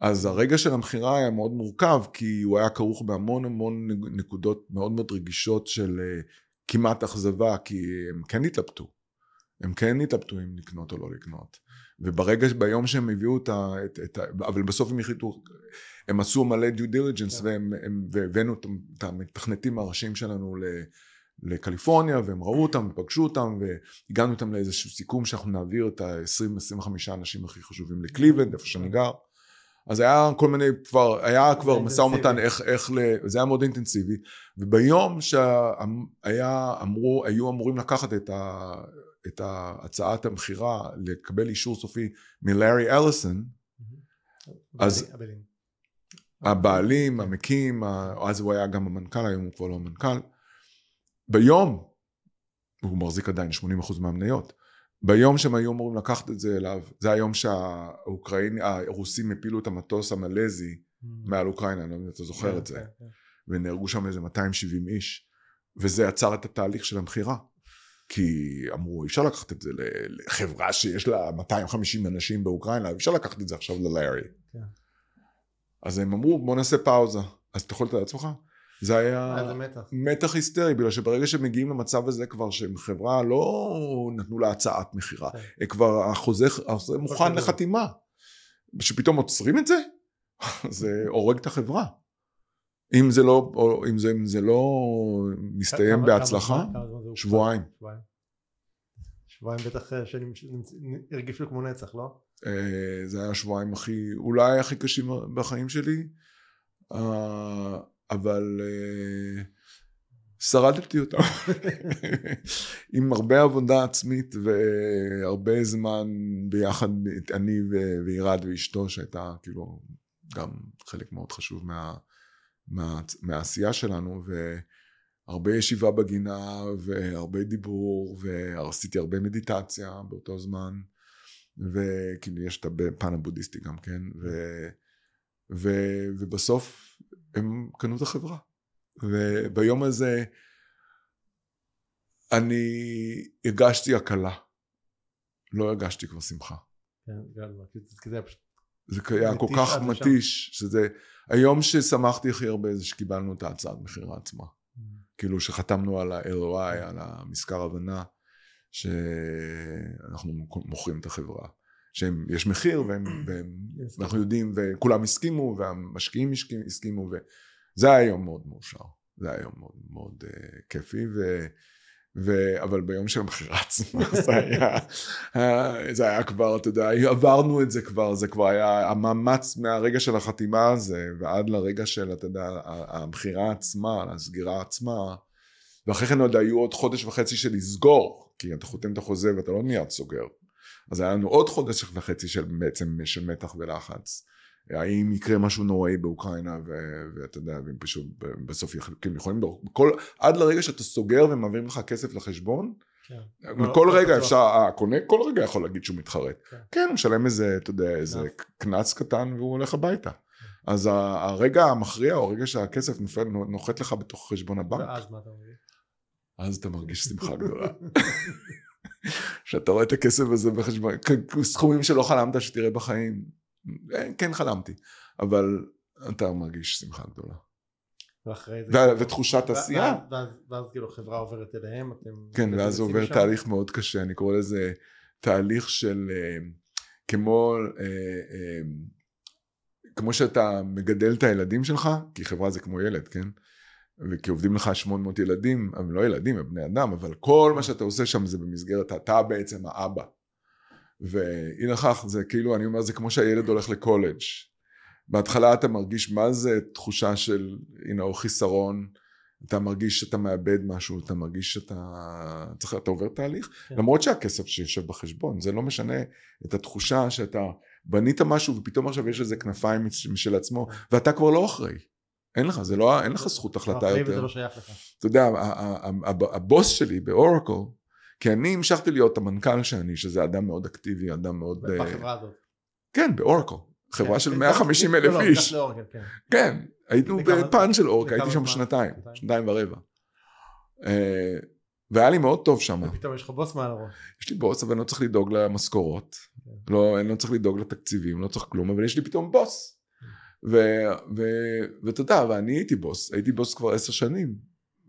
אז הרגע של המכירה היה מאוד מורכב, כי הוא היה כרוך בהמון המון נקודות מאוד מאוד רגישות של אה, כמעט אכזבה, כי הם כן התלבטו. הם כן התלבטו אם לקנות או לא לקנות. וברגע, ביום שהם הביאו את ה... את, את, אבל בסוף הם החליטו, הם עשו מלא due diligence, כן. והבאנו את המתכנתים הראשיים שלנו ל... לקליפורניה והם ראו אותם ופגשו אותם והגענו איתם לאיזשהו סיכום שאנחנו נעביר את ה-20-25 האנשים הכי חשובים לקליבלנד איפה שאני גר אז היה כל מיני כבר היה כבר משא ומתן איך, איך ל... זה היה מאוד אינטנסיבי. וביום שהיה אמרו היו אמורים לקחת את, ה, את הצעת המכירה לקבל אישור סופי מלארי אליסון אז הבעלים. המקים אז הוא היה גם המנכ"ל היום הוא כבר לא המנכ"ל. ביום, הוא מחזיק עדיין 80% מהמניות, ביום שהם היו אמורים לקחת את זה אליו, זה היום שהאוקראינים, הרוסים הפילו את המטוס המלזי mm. מעל אוקראינה, אני לא יודע אם אתה זוכר כן, את זה, כן, כן. ונהרגו שם איזה 270 איש, וזה עצר את התהליך של המכירה. כי אמרו אי אפשר לקחת את זה לחברה שיש לה 250 אנשים באוקראינה, אי אפשר לקחת את זה עכשיו ללארי. אז הם אמרו בוא נעשה פאוזה. אז אתה יכול לתת לעצמך? זה היה אה, מתח. מתח היסטרי, בגלל שברגע שמגיעים למצב הזה כבר שהם חברה לא נתנו לה הצעת מכירה, כן. כבר החוזה, החוזה מוכן לחתימה, שפתאום עוצרים את זה, (laughs) זה הורג את החברה. אם זה לא, אם זה, אם זה לא מסתיים כמה, בהצלחה, כמה שבועיים. שבועיים. שבועיים בטח אה, שהרגישו כמו נצח, לא? אה, זה היה השבועיים הכי, אולי הכי קשים בחיים שלי. אבל uh, שרדתי אותם. עם הרבה עבודה עצמית והרבה זמן ביחד אני וירד ואשתו שהייתה כאילו גם חלק מאוד חשוב מה, מה, מהעשייה שלנו והרבה ישיבה בגינה והרבה דיבור ועשיתי הרבה מדיטציה באותו זמן וכאילו יש את הפן הבודהיסטי גם כן? ו, ו, ובסוף הם קנו את החברה. וביום הזה אני הרגשתי הקלה. לא הרגשתי כבר שמחה. כן, כי זה פשוט... זה היה כל כך מתיש, שזה... היום ששמחתי הכי הרבה זה שקיבלנו את ההצעת מכירה עצמה. Mm. כאילו שחתמנו על ה-LOI, על המזכר הבנה, שאנחנו מוכרים את החברה. שיש מחיר והם, (clears throat) והם, ואנחנו יודעים וכולם הסכימו והמשקיעים הסכימו וזה היה יום מאוד מאושר. זה היה יום מאוד מאוד uh, כיפי ו, ו... אבל ביום של המכירה עצמה (laughs) זה היה, זה היה כבר, אתה יודע, עברנו את זה כבר, זה כבר היה המאמץ מהרגע של החתימה הזה ועד לרגע של, אתה יודע, המכירה עצמה, הסגירה עצמה, ואחרי כן עוד היו עוד חודש וחצי של לסגור, כי אתה חותם את החוזה ואתה לא מיד סוגר. אז היה לנו עוד חודש וחצי של בעצם של מתח ולחץ. האם יקרה משהו נוראי באוקראינה ואתה יודע, והם פשוט בסוף יכולים, יכולים כל, עד לרגע שאתה סוגר ומעבירים לך כסף לחשבון, כן. כל רגע אפשר, הקונה כל רגע יכול להגיד שהוא מתחרט. כן, כן הוא משלם איזה, אתה יודע, איזה קנס קטן והוא הולך הביתה. אז הרגע המכריע הוא הרגע שהכסף נופל, נוחת לך בתוך חשבון הבנק. ואז מה אתה מרגיש? אז אתה מרגיש שמחה גדולה. (laughs) שאתה רואה את הכסף הזה בחשבון, סכומים שלא חלמת שתראה בחיים. אה, כן חלמתי, אבל אתה מרגיש שמחה גדולה. ואחרי זה... ו- ותחושת עשייה. ואז, ואז כאילו חברה עוברת אליהם, אתם... כן, ואז עובר שם? תהליך מאוד קשה, אני קורא לזה תהליך של אה, כמו... אה, כמו שאתה מגדל את הילדים שלך, כי חברה זה כמו ילד, כן? וכי עובדים לך 800 ילדים, הם לא ילדים, הם בני אדם, אבל כל מה שאתה עושה שם זה במסגרת, אתה בעצם האבא. ואי לכך זה כאילו אני אומר זה כמו שהילד הולך לקולג' בהתחלה אתה מרגיש מה זה תחושה של הנה או חיסרון אתה מרגיש שאתה מאבד משהו אתה מרגיש שאתה צריך אתה עובר תהליך כן. למרות שהכסף שיושב בחשבון זה לא משנה את התחושה שאתה בנית משהו ופתאום עכשיו יש איזה כנפיים משל עצמו. ואתה כבר לא אחראי אין לך זה לא אין לך זכות החלטה יותר. לא שייך לך. אתה יודע הבוס שלי באורקל כי אני המשכתי להיות המנכ"ל שאני, שזה אדם מאוד אקטיבי, אדם מאוד... בחברה הזאת. כן, באורקל. חברה כן, של 150 אלף לא, לא, איש. כן. כן, היינו בפן של אורקל, הייתי שם שנתיים, שנתיים ורבע. אה, והיה לי מאוד טוב שם. ופתאום יש לך בוס מעל הראש. יש לי בוס, אבל אני לא צריך לדאוג למשכורות. כן. לא, אני לא צריך לדאוג לתקציבים, לא צריך כלום, אבל יש לי פתאום בוס. ואתה יודע, ואני הייתי בוס, הייתי בוס כבר עשר שנים.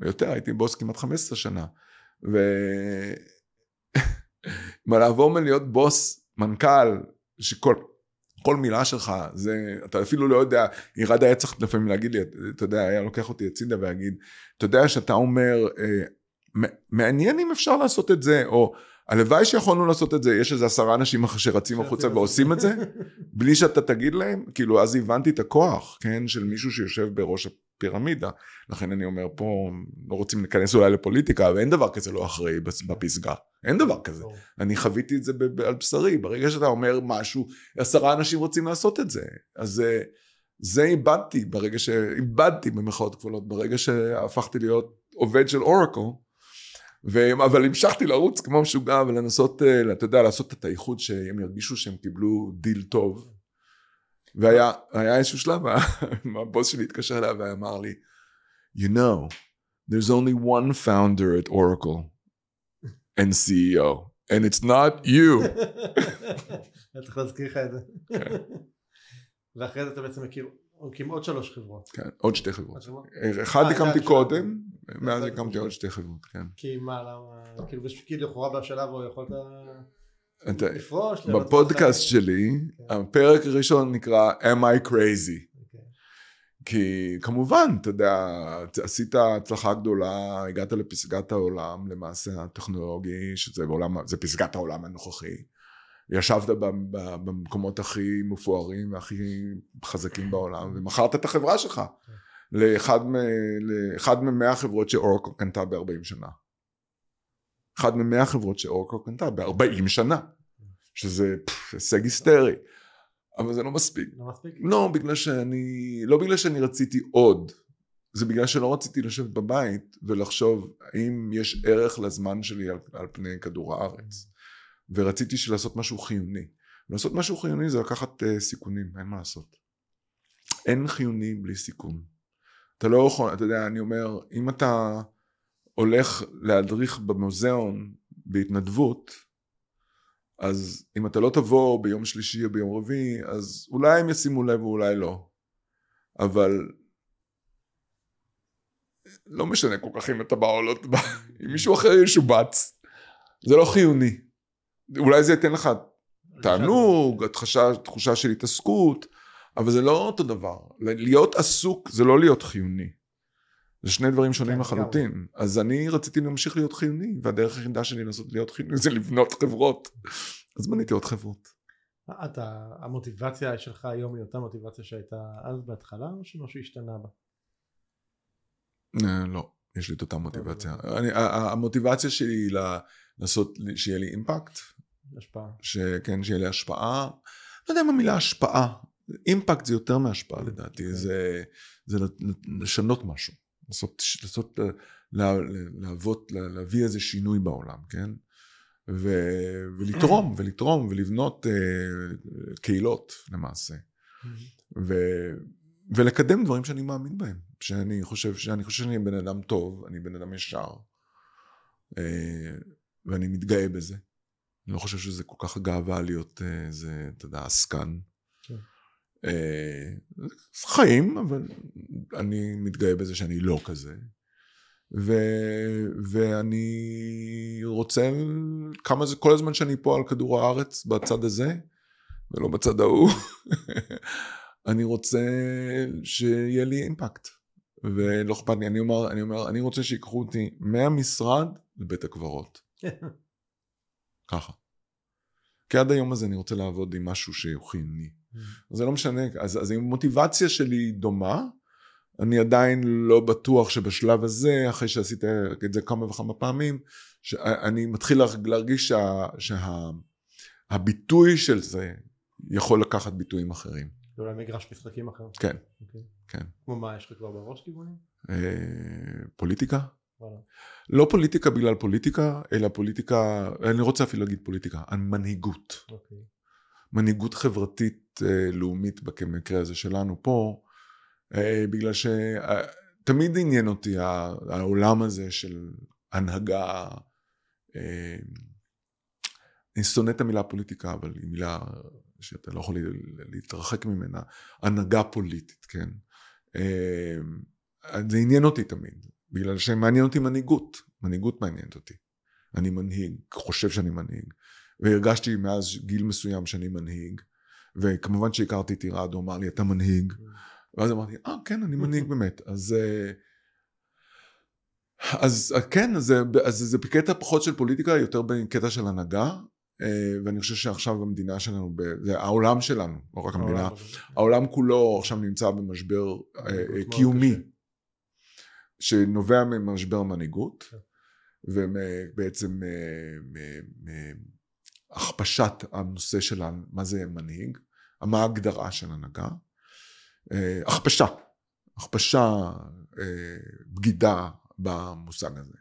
יותר, הייתי בוס כמעט 15 שנה. ו... (laughs) מה לעבור מלהיות בוס, מנכ"ל, שכל כל מילה שלך, זה, אתה אפילו לא יודע, ירד היה צריך לפעמים להגיד לי, אתה יודע, היה לוקח אותי הצידה ויגיד, אתה יודע שאתה אומר, אה, מעניין אם אפשר לעשות את זה, או הלוואי שיכולנו לעשות את זה, יש איזה עשרה אנשים שרצים החוצה ועושים את זה, בלי שאתה תגיד להם, כאילו אז הבנתי את הכוח, כן, של מישהו שיושב בראש פירמידה. לכן אני אומר פה, לא רוצים להיכנס אולי לפוליטיקה, אבל אין דבר כזה לא אחראי בפסגה. אין דבר כזה. אני חוויתי את זה על בשרי. ברגע שאתה אומר משהו, עשרה אנשים רוצים לעשות את זה. אז זה איבדתי ברגע ש... איבדתי במחאות כפולות, ברגע שהפכתי להיות עובד של אורקל. ו... אבל המשכתי לרוץ כמו משוגע ולנסות, אה, אתה יודע, לעשות את האיחוד שהם ירגישו שהם קיבלו דיל טוב. והיה איזשהו שלב, (laughs) הבוס שלי התקשר אליי ואמר לי, you know, there's only one founder at Oracle and CEO, and it's not you. (laughs) אני צריך להזכיר לך את זה. כן. ואחרי זה אתה בעצם מכיר עוד שלוש חברות. כן, עוד שתי חברות. אחד אה, הקמתי קודם, מאז הקמתי עוד שתי חברות, כן. כי מה, למה, כאילו, כאילו לכאורה בשלב הוא יכולת... לפרוש. בפודקאסט שלי, כן. הפרק הראשון נקרא Am I Crazy? אוקיי. כי כמובן, אתה יודע, עשית הצלחה גדולה, הגעת לפסגת העולם, למעשה הטכנולוגי, שזה בעולם, זה פסגת העולם הנוכחי. ישבת במקומות הכי מפוארים והכי חזקים בעולם, ומכרת את החברה שלך כן. לאחד ממאה חברות שאורקו קנתה ב-40 שנה. אחד ממאה חברות שאורקו קנתה ב-40 שנה, שזה הישג היסטרי. אבל זה לא מספיק. לא מספיק? לא, בגלל שאני, לא בגלל שאני רציתי עוד, זה בגלל שלא רציתי לשבת בבית ולחשוב האם יש ערך לזמן שלי על, על פני כדור הארץ. ורציתי לעשות משהו חיוני. לעשות משהו חיוני זה לקחת uh, סיכונים, אין מה לעשות. אין חיוני בלי סיכון. אתה לא יכול, אתה יודע, אני אומר, אם אתה הולך להדריך במוזיאון בהתנדבות, אז אם אתה לא תבוא ביום שלישי או ביום רביעי, אז אולי הם ישימו לב ואולי לא. אבל לא משנה כל כך אם אתה בא או לא אם מישהו אחר ישובץ, זה לא חיוני. אולי זה ייתן לך תענוג, תחושה, תחושה של התעסקות, אבל זה לא אותו דבר. להיות עסוק זה לא להיות חיוני. זה שני דברים שונים כן, לחלוטין. אז אני רציתי להמשיך להיות חיוני, והדרך היחידה שלי לנסות להיות חיוני זה לבנות חברות. אז בניתי עוד חברות. אתה, המוטיבציה שלך היום היא אותה מוטיבציה שהייתה אז בהתחלה, או שמשהו השתנה בה? אה, לא, יש לי את אותה מוטיבציה. אני, ה- ה- המוטיבציה שלי היא לעשות, שיהיה לי אימפקט, השפעה. שכן, שיהיה לי השפעה. לא יודע אם המילה השפעה, אימפקט זה יותר מהשפעה לדעתי, אוקיי. זה, זה לשנות משהו, לעשות, לעשות לה, להוות, לה, להביא איזה שינוי בעולם, כן? ו, ולתרום, (clears throat) ולתרום, ולבנות אה, קהילות למעשה. ו, ולקדם דברים שאני מאמין בהם, שאני חושב, שאני חושב שאני בן אדם טוב, אני בן אדם ישר, אה, ואני מתגאה בזה. אני לא חושב שזה כל כך גאווה להיות אה, איזה, אתה יודע, עסקן. כן. אה, חיים, אבל אני מתגאה בזה שאני לא כזה. ו, ואני רוצה, כמה זה, כל הזמן שאני פה על כדור הארץ, בצד הזה, ולא בצד ההוא, (laughs) אני רוצה שיהיה לי אימפקט. ולא אכפת לי, אני אומר, אני אומר, אני רוצה שיקחו אותי מהמשרד לבית הקברות. (laughs) ככה. כי עד היום הזה אני רוצה לעבוד עם משהו שהוא חיוני. זה לא משנה, אז, אז אם המוטיבציה שלי דומה, אני עדיין לא בטוח שבשלב הזה, אחרי שעשית את זה כמה וכמה פעמים, שאני מתחיל להרגיש שה, שהביטוי של זה יכול לקחת ביטויים אחרים. זה אולי מגרש משחקים אחר. כן, אוקיי. כן. כמו מה, יש לך כבר בראש כיוונים? אה, פוליטיקה? לא פוליטיקה בגלל פוליטיקה, אלא פוליטיקה, אני רוצה אפילו להגיד פוליטיקה, מנהיגות. אוקיי. מנהיגות חברתית אה, לאומית במקרה הזה שלנו פה, אה, בגלל שתמיד עניין אותי העולם הזה של הנהגה, אה, אני שונא את המילה פוליטיקה, אבל היא מילה שאתה לא יכול להתרחק ממנה, הנהגה פוליטית, כן. אה, זה עניין אותי תמיד, בגלל שמעניין אותי מנהיגות, מנהיגות מעניינת אותי. אני מנהיג, חושב שאני מנהיג. והרגשתי מאז גיל מסוים שאני מנהיג, וכמובן שהכרתי את עירד, הוא אמר לי, אתה מנהיג. ואז אמרתי, אה, כן, אני מנהיג (laughs) באמת. אז, אה, אז אה, כן, אז, זה- אז זה בקטע פחות של פוליטיקה, יותר בקטע של הנהגה, אה, ואני חושב שעכשיו המדינה שלנו, זה העולם שלנו, לא רק המדינה, העולם כולו עכשיו נמצא במשבר קיומי. שנובע ממשבר מנהיגות, כן. ובעצם הכפשת הנושא של מה זה מנהיג, מה ההגדרה של הנהגה, אה, הכפשה, הכפשה, אה, בגידה במושג הזה.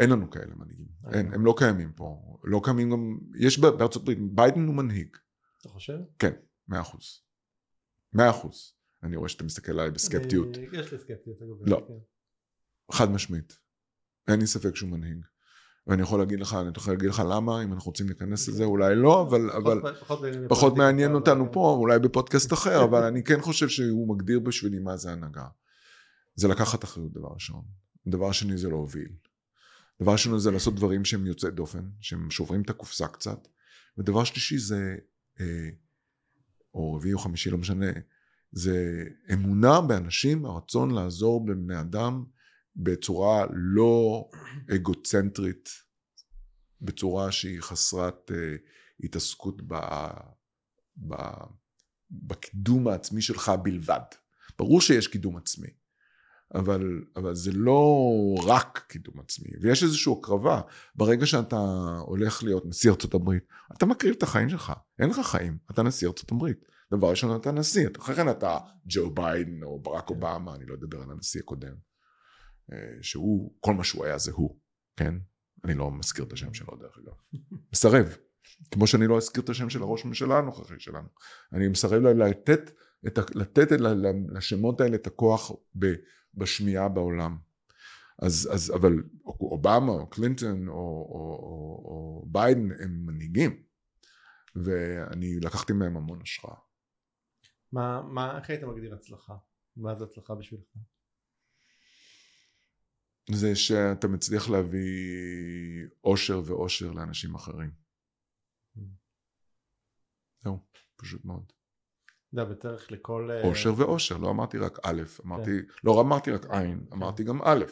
אין לנו כאלה מנהיגים, אין, הם לא קיימים פה, לא קיימים גם, יש בארצות הברית, ביידן הוא מנהיג, אתה חושב? כן, מאה אחוז, מאה אחוז, אני רואה שאתה מסתכל עליי בסקפטיות, אני- יש לי סקפטיות אגב. לא. כן. חד משמעית, אין לי ספק שהוא מנהיג, ואני יכול להגיד לך, אני יכול להגיד לך למה, אם אנחנו רוצים להיכנס לזה, אולי לא, אבל, אבל פחות- מעניין אותנו פה, אולי בפודקאסט אחר, אבל אני כן חושב שהוא מגדיר בשבילי מה זה הנהגה. זה לקחת אחריות דבר ראשון. דבר שני זה להוביל. דבר שני זה לעשות דברים שהם יוצאי דופן, שהם שוברים את הקופסה קצת. ודבר שלישי זה, אה, או רביעי או חמישי, לא משנה, זה אמונה באנשים, הרצון לעזור לבני אדם בצורה לא אגוצנטרית, בצורה שהיא חסרת אה, התעסקות ב, ב, בקידום העצמי שלך בלבד. ברור שיש קידום עצמי, אבל, אבל זה לא רק קידום עצמי, ויש איזושהי הקרבה. ברגע שאתה הולך להיות נשיא ארצות הברית, אתה מקריב את החיים שלך, אין לך חיים, אתה נשיא ארצות הברית. דבר ראשון אתה נשיא, אחרי כן אתה ג'ו ביידן או ברק אובמה, אני לא אדבר על הנשיא הקודם, אה, שהוא, כל מה שהוא היה זה הוא, כן? אני לא מזכיר את השם שלו דרך אגב. (laughs) מסרב. כמו שאני לא אזכיר את השם של הראש הממשלה הנוכחי שלנו. אני מסרב לתת, לתת ל- ל- לשמות האלה את הכוח ב, בשמיעה בעולם. אז, אז אבל אובמה או קלינטון או, או, או, או ביידן הם מנהיגים. ואני לקחתי מהם המון השראה. מה, מה, איך היית מגדיר הצלחה? מה זה הצלחה בשבילך? זה שאתה מצליח להביא אושר ואושר לאנשים אחרים. זהו, פשוט מאוד. יודע, בדרך לכל... אה, אושר ואושר, לא אמרתי רק א', אמרתי, לא אמרתי רק עין, אמרתי גם א'.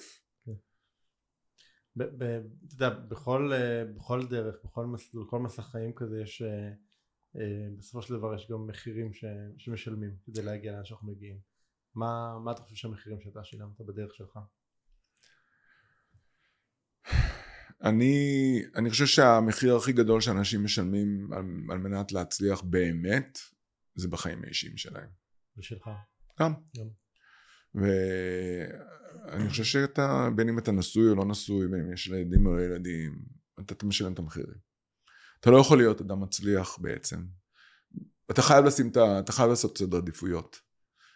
ב- אתה יודע, בכל, אה, בכל דרך, בכל מסלול, כל מסע חיים כזה יש, אה, בסופו של דבר יש גם מחירים ש, שמשלמים כדי להגיע לאן שאנחנו מגיעים. מה, מה אתה חושב שהמחירים שאתה שילמת בדרך שלך? אני, אני חושב שהמחיר הכי גדול שאנשים משלמים על, על מנת להצליח באמת, זה בחיים האישיים שלהם. ושלך? גם. גם. ואני חושב שאתה, בין אם אתה נשוי או לא נשוי, בין אם יש ילדים או לא ילדים, אתה, אתה משלם את המחירים. אתה לא יכול להיות אדם מצליח בעצם. אתה חייב לשים את ה... אתה חייב לעשות סדר עדיפויות.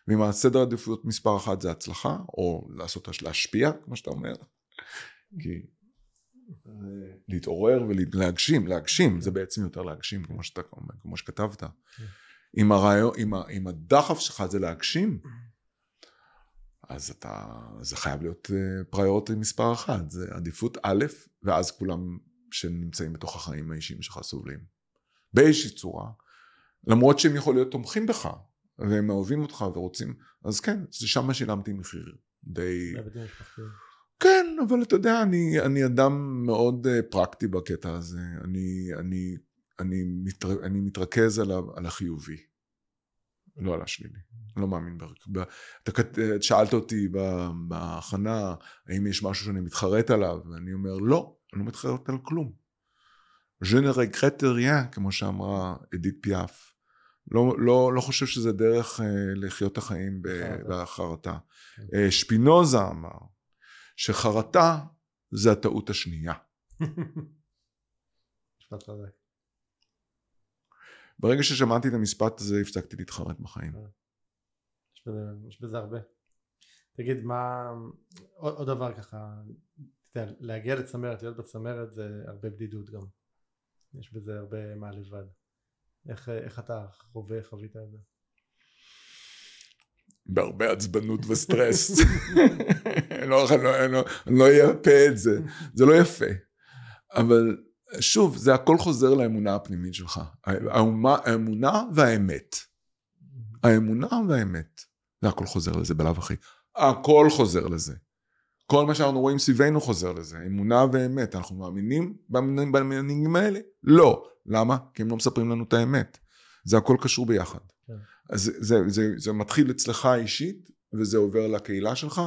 ואם הסדר עדיפויות מספר אחת זה הצלחה, או לעשות, להשפיע, כמו שאתה אומר, כי להתעורר ולהגשים, להגשים, זה בעצם יותר להגשים, כמו שאתה כמו שכתבת. אם, הרעיון, אם, הדחף שלך זה להגשים, אז אתה, זה חייב להיות פריוריטי מספר אחת, זה עדיפות א', ואז כולם שנמצאים בתוך החיים האישיים שלך סובלים. באיזושהי צורה, למרות שהם יכול להיות תומכים בך, והם אוהבים אותך ורוצים, אז כן, זה שם שילמתי מחיר די... כן, אבל אתה יודע, אני, אני אדם מאוד uh, פרקטי בקטע הזה. אני, אני, אני, מתר, אני מתרכז על, ה, על החיובי, לא על השלילי. אני לא מאמין ב... אתה שאלת אותי בהכנה, האם יש משהו שאני מתחרט עליו, ואני אומר, לא, אני לא מתחרט על כלום. Regrette rien, כמו שאמרה אדית פיאף. לא, לא, לא חושב שזה דרך uh, לחיות את החיים בחרטה. Uh, שפינוזה אמר, שחרטה זה הטעות השנייה. (laughs) ברגע ששמעתי את המשפט הזה הפסקתי להתחרט בחיים. יש בזה, יש בזה הרבה. תגיד מה, עוד, דבר ככה, להגיע לצמרת, להיות בצמרת זה הרבה בדידות גם. יש בזה הרבה מה לבד. איך, איך אתה חווה, חווית את זה? בהרבה עצבנות וסטרס. (laughs) לא, לא, לא, לא אייפה את זה, זה לא יפה. אבל שוב, זה הכל חוזר לאמונה הפנימית שלך. האומה, האמונה והאמת. האמונה והאמת. זה הכל חוזר לזה בלאו הכי. הכל חוזר לזה. כל מה שאנחנו רואים סביבנו חוזר לזה. אמונה ואמת. אנחנו מאמינים במנהיגים האלה? לא. למה? כי הם לא מספרים לנו את האמת. זה הכל קשור ביחד. כן. אז זה, זה, זה, זה מתחיל אצלך אישית, וזה עובר לקהילה שלך,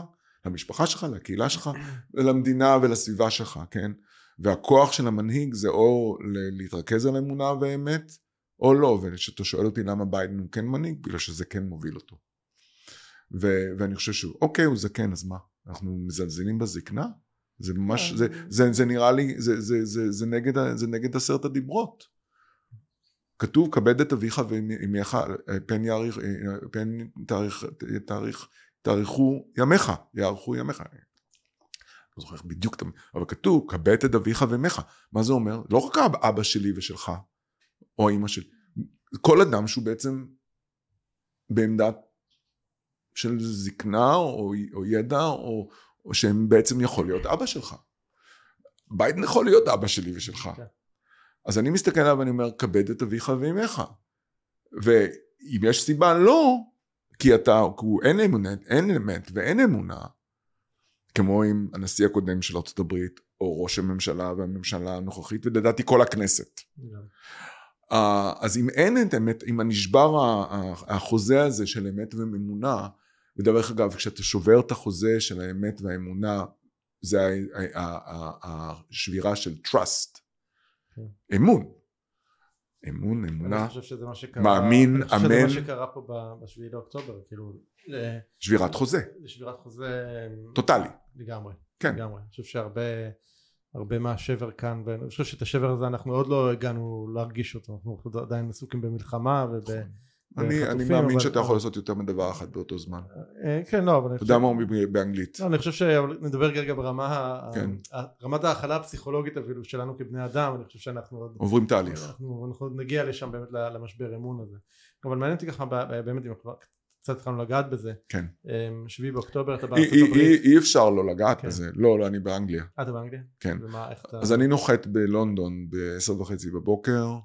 למשפחה שלך, לקהילה שלך, למדינה ולסביבה שלך, כן? והכוח של המנהיג זה או להתרכז על אמונה ואמת, או לא, וכשאתה שואל אותי למה ביידן הוא כן מנהיג, בגלל שזה כן מוביל אותו. ו- ואני חושב שאוקיי, הוא זקן, אז מה? אנחנו מזלזלים בזקנה? זה ממש, זה, זה, זה נראה לי, זה, זה, זה, זה, נגד, זה נגד עשרת הדיברות. כתוב כבד את אביך ואמך פן יאריך פן תאריך תאריך תאריכו ימיך יאריכו ימיך לא זוכר בדיוק אבל כתוב כבד את אביך ואמך מה זה אומר לא רק אבא שלי ושלך או אמא שלי כל אדם שהוא בעצם בעמדת של זקנה או, או ידע או, או שהם בעצם יכול להיות אבא שלך ביידן יכול להיות אבא שלי ושלך כן. אז אני מסתכל עליו ואני אומר, כבד את אביך ואימך. ואם יש סיבה לא, כי אתה, כי הוא אין אמונה, אין אמת ואין אמונה, כמו עם הנשיא הקודם של הברית, או ראש הממשלה והממשלה הנוכחית, ולדעתי כל הכנסת. Yeah. אז אם אין את אמת, אם הנשבר החוזה הזה של אמת ואמונה, ודרך אגב, כשאתה שובר את החוזה של האמת והאמונה, זה השבירה של trust. כן. אמון. אמון, אמונה, אני חושב שזה מה שקרה, מאמין, אמן. אני חושב שזה מה שקרה פה בשביעי לאוקטובר, כאילו... שבירת חוזה. שבירת חוזה... טוטאלי. לגמרי. כן. לגמרי. אני חושב שהרבה... הרבה מהשבר כאן ואני חושב שאת השבר הזה אנחנו עוד לא הגענו להרגיש אותו אנחנו עדיין עסוקים במלחמה וב... אני, אני מאמין אבל... שאתה יכול לעשות יותר מדבר אחת באותו זמן. אה, כן, לא, אבל... אתה יודע מה אומרים באנגלית. לא, אני חושב שנדבר רגע ברמה, כן. רמת ההכלה הפסיכולוגית אפילו שלנו כבני אדם, אני חושב שאנחנו עוד... עוברים תהליך. אנחנו, אנחנו נגיע לשם באמת למשבר אמון הזה. אבל מעניין אותי ככה, באמת, אם קצת התחלנו לגעת בזה. כן. אמ, שביעי באוקטובר אתה בארצות הברית. אי אפשר לא לגעת כן. בזה. לא, לא, אני באנגליה. אה, אתה באנגליה? כן. ומה, איך אתה... אז אני נוחת בלונדון ב-10 וחצי בבוקר,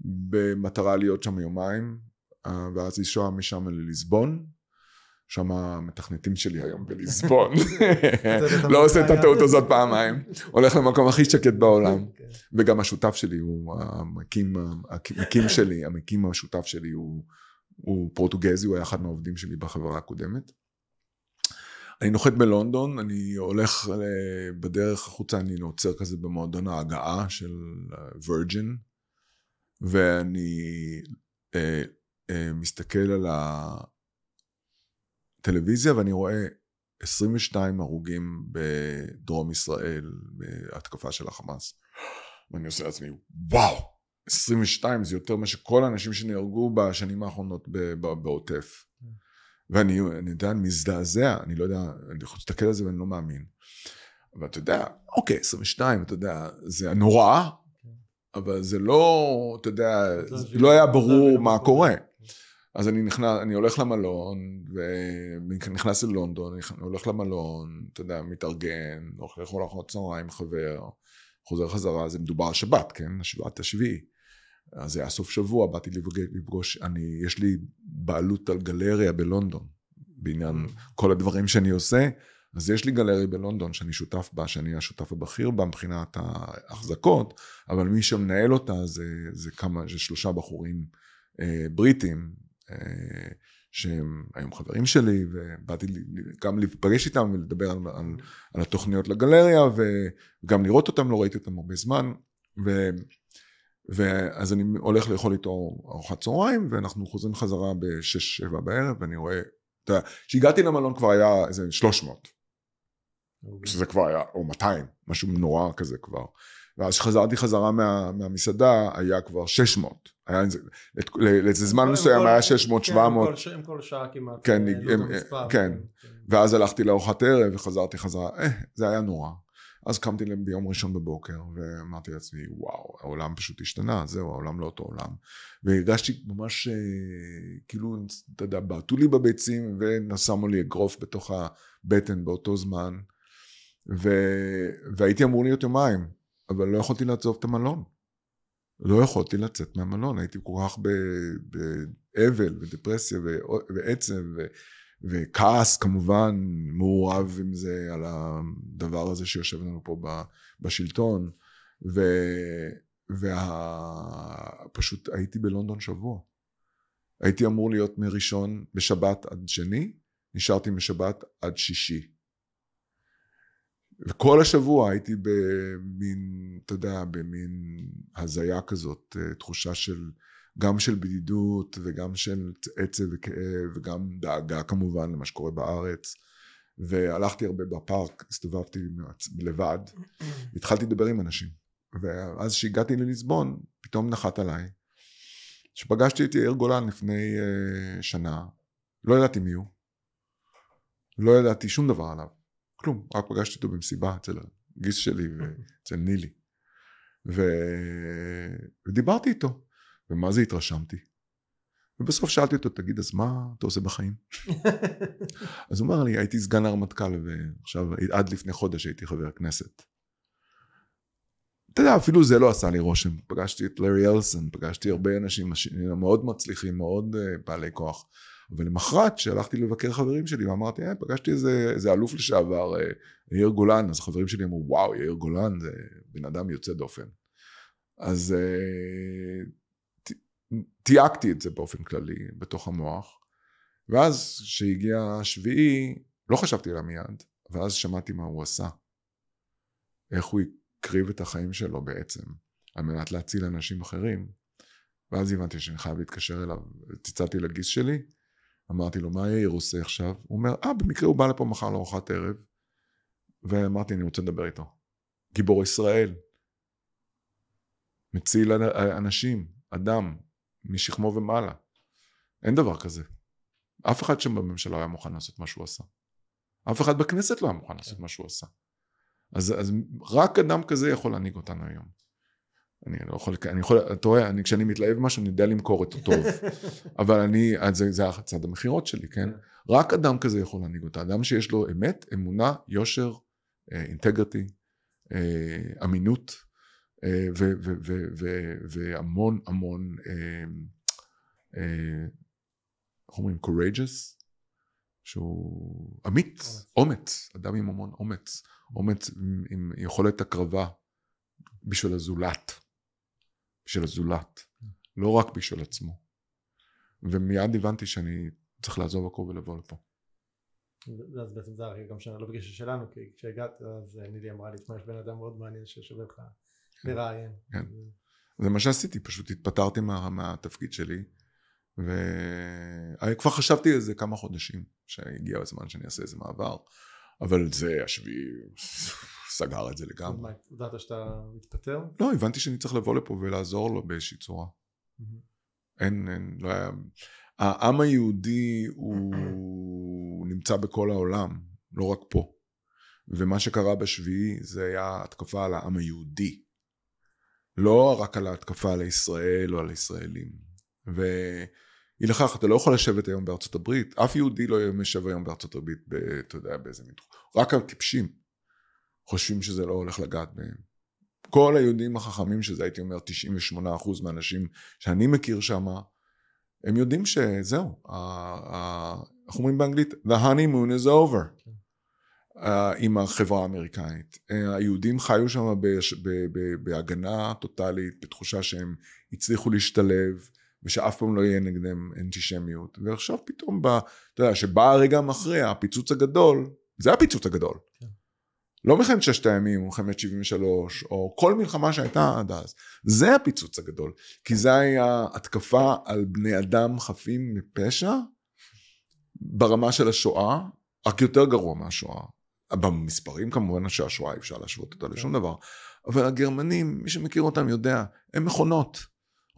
במטרה להיות שם יומיים. אה, ואז לנסוע משם לליסבון, שם המתכנתים שלי היום בליסבון. (laughs) לא עושה את הטעות הזאת פעמיים, הולך למקום הכי שקט בעולם. (laughs) כן. וגם השותף שלי הוא המקים, המקים שלי, המקים השותף שלי הוא, הוא פורטוגזי, הוא היה אחד מהעובדים שלי בחברה הקודמת. אני נוחת בלונדון, אני הולך בדרך החוצה, אני עוצר כזה במועדון ההגעה של וירג'ין, ואני אה, אה, מסתכל על הטלוויזיה ואני רואה 22 הרוגים בדרום ישראל בהתקפה של החמאס. ואני עושה לעצמי, וואו, 22 זה יותר מאשר כל האנשים שנהרגו בשנים האחרונות בעוטף. ואני יודע, אני מזדעזע, אני לא יודע, אני יכול להסתכל על זה ואני לא מאמין. אבל אתה יודע, אוקיי, 22, אתה יודע, זה נורא, אבל זה לא, אתה יודע, לא היה ברור מה קורה. אז אני נכנס, אני הולך למלון, ונכנס ללונדון, אני הולך למלון, אתה יודע, מתארגן, הולך לאכול ארוחת צהריים, חבר, חוזר חזרה, זה מדובר על שבת, כן? השבת השביעי. אז זה היה סוף שבוע, באתי לפגוש, אני, יש לי בעלות על גלריה בלונדון, בעניין כל הדברים שאני עושה, אז יש לי גלריה בלונדון שאני שותף בה, שאני השותף הבכיר בה מבחינת ההחזקות, אבל מי שמנהל אותה זה, זה כמה, זה שלושה בחורים אה, בריטים, שהם היום חברים שלי, ובאתי גם להיפגש איתם ולדבר על, על, על התוכניות לגלריה, וגם לראות אותם, לא ראיתי אותם הרבה זמן, ו... ואז אני הולך לאכול איתו ארוחת צהריים, ואנחנו חוזרים חזרה בשש, שבע בערב, ואני רואה, אתה יודע, כשהגעתי למלון כבר היה איזה שלוש מאות. אוקיי. שזה כבר היה, או 200, משהו נורא כזה כבר. ואז כשחזרתי חזרה מה, מהמסעדה, היה כבר 600. היה איזה, לאיזה זמן מסוים היה 600, 700. כן, עם כל שעה כמעט. כן, אה, הם, כן. כן. ואז הלכתי לארוחת ערב וחזרתי חזרה, אה, זה היה נורא. אז קמתי להם ביום ראשון בבוקר ואמרתי לעצמי וואו העולם פשוט השתנה זהו העולם לא אותו עולם והרגשתי ממש אה, כאילו אתה יודע בעטו לי בביצים ושמו לי אגרוף בתוך הבטן באותו זמן ו... והייתי אמור להיות יומיים, אבל לא יכולתי לעזוב את המלון. לא יכולתי לצאת מהמלון, הייתי כל כך באבל ודפרסיה ועצב ו... וכעס כמובן מעורב עם זה על הדבר הזה שיושב לנו פה בשלטון. ופשוט וה... הייתי בלונדון שבוע. הייתי אמור להיות מראשון בשבת עד שני, נשארתי משבת עד שישי. וכל השבוע הייתי במין, אתה יודע, במין הזיה כזאת, אה, תחושה של, גם של בדידות וגם של עצב וכאב וגם דאגה כמובן למה שקורה בארץ. והלכתי הרבה בפארק, הסתובבתי לבד, והתחלתי לדבר עם אנשים. ואז כשהגעתי לליסבון, פתאום נחת עליי, שפגשתי את יאיר גולן לפני uh, שנה, לא ידעתי מי הוא, לא ידעתי שום דבר עליו. כלום, רק פגשתי אותו במסיבה אצל הגיס שלי (laughs) ואצל נילי. ו... ודיברתי איתו, ומה זה התרשמתי. ובסוף שאלתי אותו, תגיד, אז מה אתה עושה בחיים? (laughs) אז הוא אמר לי, הייתי סגן הרמטכ"ל, ועכשיו, עד לפני חודש הייתי חבר כנסת. אתה יודע, אפילו זה לא עשה לי רושם. פגשתי את לארי אלסון, פגשתי הרבה אנשים מאוד מצליחים, מאוד אה, בעלי כוח. אבל למחרת שהלכתי לבקר חברים שלי ואמרתי אה, פגשתי איזה, איזה אלוף לשעבר אה, יאיר גולן. אז חברים שלי אמרו וואו יאיר גולן זה בן אדם יוצא דופן. אז אה, תייגתי את זה באופן כללי בתוך המוח ואז כשהגיע השביעי לא חשבתי עליו מיד ואז שמעתי מה הוא עשה. איך הוא הקריב את החיים שלו בעצם על מנת להציל אנשים אחרים. ואז הבנתי שאני חייב להתקשר אליו, צלצלתי לגיס שלי, אמרתי לו, מה יאיר עושה עכשיו? הוא אומר, אה, במקרה הוא בא לפה מחר לארוחת ערב. ואמרתי, אני רוצה לדבר איתו. גיבור ישראל. מציל אנשים, אדם, משכמו ומעלה. אין דבר כזה. אף אחד שם בממשלה היה מוכן לעשות מה שהוא עשה. אף אחד בכנסת לא היה מוכן לעשות מה שהוא עשה. אז, אז רק אדם כזה יכול להנהיג אותנו היום. אני לא יכול, אני יכול, אתה רואה, אני, כשאני מתלהב משהו אני יודע למכור את הטוב, (laughs) אבל אני, זה, זה הצד המכירות שלי, כן? רק אדם כזה יכול להנהיג אותה, אדם שיש לו אמת, אמונה, יושר, אינטגריטי, אה, אה, אמינות, אה, והמון המון איך אומרים? courageous, שהוא אמיץ, אומץ, אדם עם המון אומץ, אומץ עם, עם יכולת הקרבה בשביל הזולת, בשביל הזולת, לא רק בשביל עצמו. ומיד הבנתי שאני צריך לעזוב הכל ולבוא לפה. אז בעצם זה גם שאני לא בקשר שלנו, כי כשהגעת אז נילי אמרה לי, תשמע, יש בן אדם מאוד מעניין ששווה לך כן. לראיין. כן. זה מה שעשיתי, פשוט התפטרתי מה, מהתפקיד שלי, וכבר חשבתי על זה כמה חודשים, שהגיע הזמן שאני אעשה איזה מעבר, אבל זה השביעי סגר את זה לגמרי. מה, ידעת שאתה מתפטר? לא, הבנתי שאני צריך לבוא לפה ולעזור לו באיזושהי צורה. אין, אין, לא היה... העם היהודי הוא (clears throat) נמצא בכל העולם, לא רק פה. ומה שקרה בשביעי זה היה התקפה על העם היהודי. לא רק על ההתקפה על ישראל או על הישראלים. ואי לכך, אתה לא יכול לשבת היום בארצות הברית, אף יהודי לא יושב היום בארצות הברית, ב, אתה יודע, באיזה מין... רק הטיפשים חושבים שזה לא הולך לגעת בהם. כל היהודים החכמים, שזה הייתי אומר 98% מהאנשים שאני מכיר שם, הם יודעים שזהו, איך אומרים באנגלית? The honeymoon is over. כן. uh, עם החברה האמריקאית. Uh, היהודים חיו שם בהגנה טוטאלית, בתחושה שהם הצליחו להשתלב, ושאף פעם לא יהיה נגדם אנטישמיות. ועכשיו פתאום, בא, אתה יודע, שבא הרגע המכריע, הפיצוץ הגדול, זה הפיצוץ הגדול. כן. לא מלחמת ששת הימים, או מלחמת 73, או כל מלחמה שהייתה עד אז. זה הפיצוץ הגדול. כי זה היה התקפה על בני אדם חפים מפשע, ברמה של השואה, רק יותר גרוע מהשואה. במספרים כמובן שהשואה אי אפשר להשוות אותה לשום כן. דבר, אבל הגרמנים, מי שמכיר אותם יודע, הם מכונות.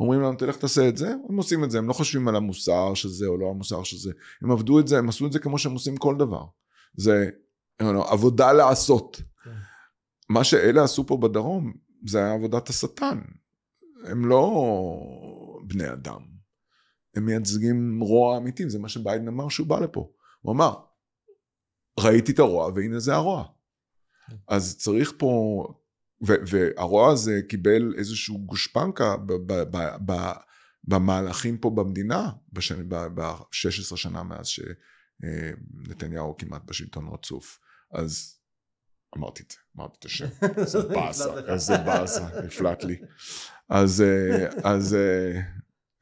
אומרים לנו תלך תעשה את זה, הם עושים את זה, הם לא חושבים על המוסר שזה או לא המוסר שזה, הם עבדו את זה, הם עשו את זה כמו שהם עושים כל דבר. זה עבודה לעשות. כן. מה שאלה עשו פה בדרום, זה היה עבודת השטן. הם לא בני אדם. הם מייצגים רוע אמיתי, זה מה שביידן אמר שהוא בא לפה. הוא אמר, ראיתי את הרוע והנה זה הרוע. אז צריך פה, והרוע הזה קיבל איזשהו גושפנקה במהלכים פה במדינה, ב-16 שנה מאז שנתניהו כמעט בשלטון רצוף. אז אמרתי את זה, אמרתי את השם, (laughs) איזה באסה, איזה באסה, נפלט לי. אז, אה, אז אה,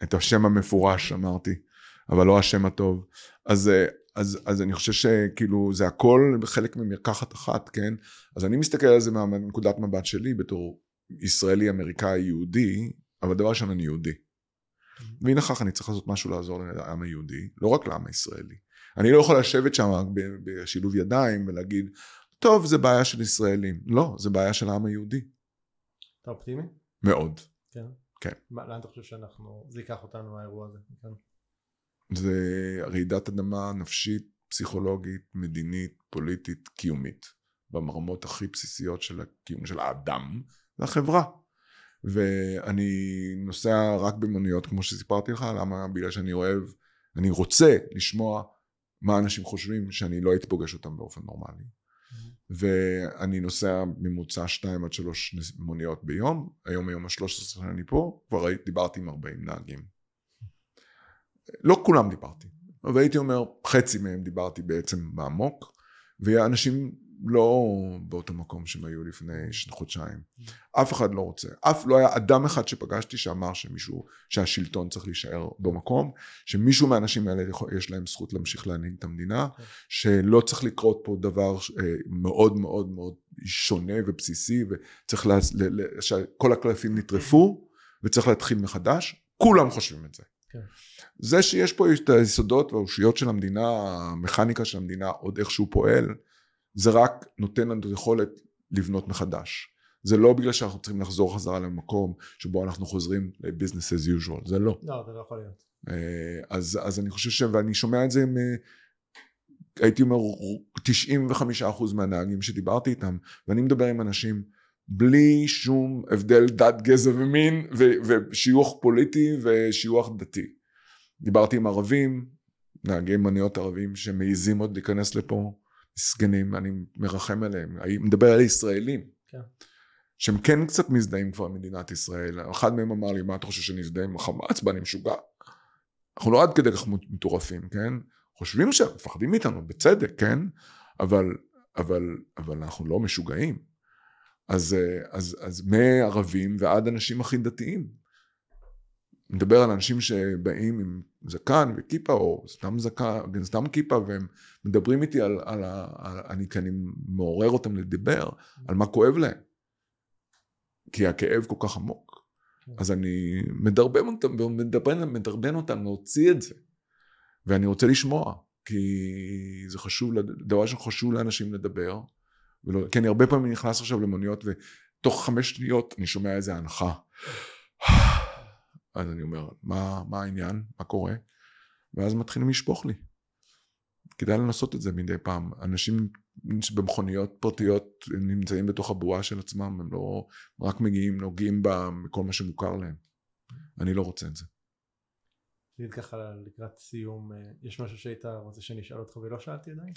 את השם המפורש אמרתי, אבל לא השם הטוב. אז אה, אז, אז אני חושב שכאילו זה הכל חלק ממרקחת אחת, כן? אז אני מסתכל על זה מנקודת מבט שלי בתור ישראלי, אמריקאי, יהודי, אבל דבר ראשון אני יהודי. והנה כך אני צריך לעשות משהו לעזור לעם היהודי, לא רק לעם הישראלי. אני לא יכול לשבת שם בשילוב ידיים ולהגיד, טוב, זה בעיה של ישראלים. לא, זה בעיה של העם היהודי. אתה אופטימי? מאוד. כן? כן. מה, לאן אתה חושב שאנחנו, זה ייקח אותנו מהאירוע הזה? כן. זה רעידת אדמה נפשית, פסיכולוגית, מדינית, פוליטית, קיומית. ברמות הכי בסיסיות של הקיום של האדם והחברה. ואני נוסע רק במוניות כמו שסיפרתי לך, למה? בגלל שאני אוהב, אני רוצה לשמוע מה אנשים חושבים שאני לא הייתי פוגש אותם באופן נורמלי. ואני נוסע ממוצע שתיים עד שלוש מוניות ביום, היום היום השלוש עשרה שאני פה, כבר דיברתי עם ארבעים נהגים. לא כולם דיברתי, אבל הייתי אומר חצי מהם דיברתי בעצם בעמוק, ואנשים לא באותו מקום שהם היו לפני חודשיים. אף אחד לא רוצה. אף לא היה אדם אחד שפגשתי שאמר שמישהו, שהשלטון צריך להישאר במקום, שמישהו מהאנשים האלה יש להם זכות להמשיך להנהיג את המדינה, שלא צריך לקרות פה דבר אה, מאוד מאוד מאוד שונה ובסיסי, וצריך, לה, שכל הקלפים נטרפו, וצריך להתחיל מחדש. כולם חושבים את זה. כן. זה שיש פה את היסודות והאושיות של המדינה, המכניקה של המדינה עוד איכשהו פועל, זה רק נותן לנו את היכולת לבנות מחדש. זה לא בגלל שאנחנו צריכים לחזור חזרה למקום שבו אנחנו חוזרים ל-business as usual, זה לא. לא, זה לא יכול להיות. אה, אז, אז אני חושב ש... ואני שומע את זה מ... הייתי אומר 95% מהנהגים שדיברתי איתם, ואני מדבר עם אנשים בלי שום הבדל דת, גזע ומין, ו, ושיוך פוליטי ושיוך דתי. דיברתי עם ערבים, נהגי מוניות ערבים שמעיזים עוד להיכנס לפה, מסכנים, אני מרחם עליהם, אני מדבר על ישראלים. כן. שהם כן קצת מזדהים כבר עם מדינת ישראל. אחד מהם אמר לי, מה אתה חושב שנזדהה עם החמאס? ואני משוגע. אנחנו לא עד כדי כך מטורפים, כן? חושבים שהם מפחדים מאיתנו, בצדק, כן? אבל, אבל, אבל אנחנו לא משוגעים. אז, אז, אז מערבים ועד אנשים הכי דתיים. מדבר על אנשים שבאים עם זקן וכיפה או סתם זקן, סתם כיפה והם מדברים איתי על, על, על, על אני, כי אני מעורר אותם לדבר על מה כואב להם. כי הכאב כל כך עמוק. כן. אז אני מדרבן אותם, מדרבן, מדרבן אותם להוציא את זה. ואני רוצה לשמוע, כי זה חשוב, דבר שחשוב לאנשים לדבר. ולא, כי אני הרבה פעמים נכנס עכשיו למוניות ותוך חמש שניות אני שומע איזה הנחה. אז אני אומר, מה, מה העניין? מה קורה? ואז מתחילים לשפוך לי. כדאי לנסות את זה מדי פעם. אנשים במכוניות פרטיות נמצאים בתוך הבועה של עצמם, הם לא רק מגיעים, נוגעים בכל מה שמוכר להם. אני לא רוצה את זה. תגיד ככה לקראת סיום, אה, יש משהו שהיית רוצה שאני אשאל אותך ולא שאלתי עדיין?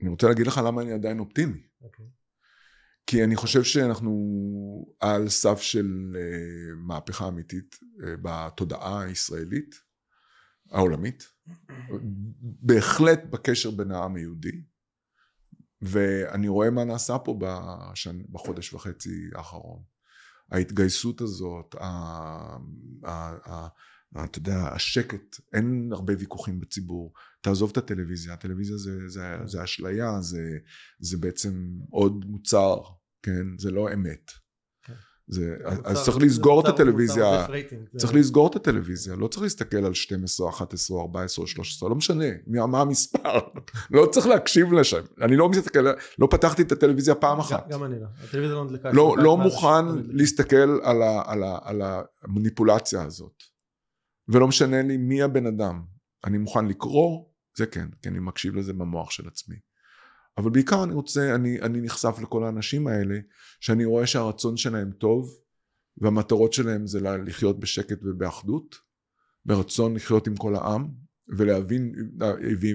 אני רוצה להגיד לך למה אני עדיין אופטימי. Okay. כי אני חושב שאנחנו על סף של uh, מהפכה אמיתית uh, בתודעה הישראלית, העולמית, בהחלט בקשר בין העם היהודי, ואני רואה מה נעשה פה בשנ... בחודש וחצי האחרון. ההתגייסות הזאת, ה... ה... ה... אתה יודע, השקט, אין הרבה ויכוחים בציבור. תעזוב את הטלוויזיה, הטלוויזיה זה, זה, זה אשליה, זה, זה בעצם עוד מוצר, כן? זה לא אמת. כן. זה, אז צריך לסגור את הטלוויזיה, צריך לסגור את הטלוויזיה, לא צריך להסתכל על 12, 11, 14, 13, לא משנה מה המספר, (laughs) לא צריך להקשיב לשם, אני לא מסתכל, לא פתחתי את הטלוויזיה פעם אחת. גם אני לא, הטלוויזיה לא נדלקה. לא, לא מוכן להסתכל על המניפולציה הזאת. ולא משנה לי מי הבן אדם. אני מוכן לקרוא, זה כן, כי אני מקשיב לזה במוח של עצמי. אבל בעיקר אני רוצה, אני, אני נחשף לכל האנשים האלה, שאני רואה שהרצון שלהם טוב, והמטרות שלהם זה לחיות בשקט ובאחדות, ברצון לחיות עם כל העם, ולהבין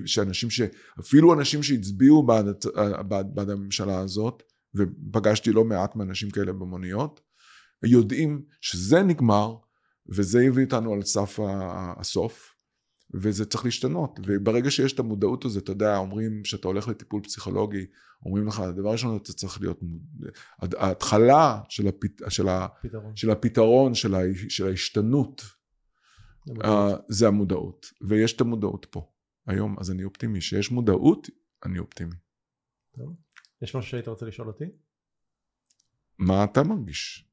שאנשים ש... אפילו אנשים שהצביעו בעד, בעד, בעד הממשלה הזאת, ופגשתי לא מעט מאנשים כאלה במוניות, יודעים שזה נגמר וזה הביא אותנו על סף הסוף, וזה צריך להשתנות. וברגע שיש את המודעות הזאת, אתה יודע, אומרים שאתה הולך לטיפול פסיכולוגי, אומרים לך, הדבר ראשון אתה צריך להיות, ההתחלה של, הפת, של, הפתרון. של הפתרון, של, ה, של ההשתנות, uh, זה המודעות. ויש את המודעות פה, היום, אז אני אופטימי. שיש מודעות, אני אופטימי. טוב. יש משהו שהיית רוצה לשאול אותי? מה אתה מרגיש?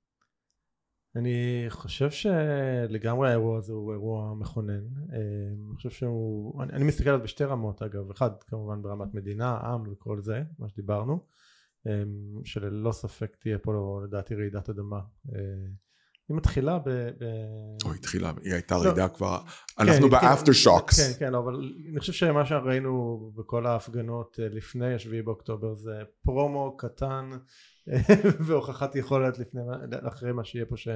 אני חושב שלגמרי האירוע הזה הוא אירוע מכונן. אה, אני חושב שהוא אני, אני מסתכל עליו בשתי רמות אגב אחד כמובן ברמת מדינה עם וכל זה מה שדיברנו אה, שללא ספק תהיה פה לדעתי רעידת אדמה. אה, היא מתחילה ב... ב... או התחילה, היא הייתה לא, רעידה כבר, כן, אנחנו באפטר שוקס. כן, כן, אבל אני חושב שמה שראינו בכל ההפגנות לפני השביעי באוקטובר זה פרומו קטן (laughs) והוכחת יכולת לפני, אחרי מה שיהיה פה ש...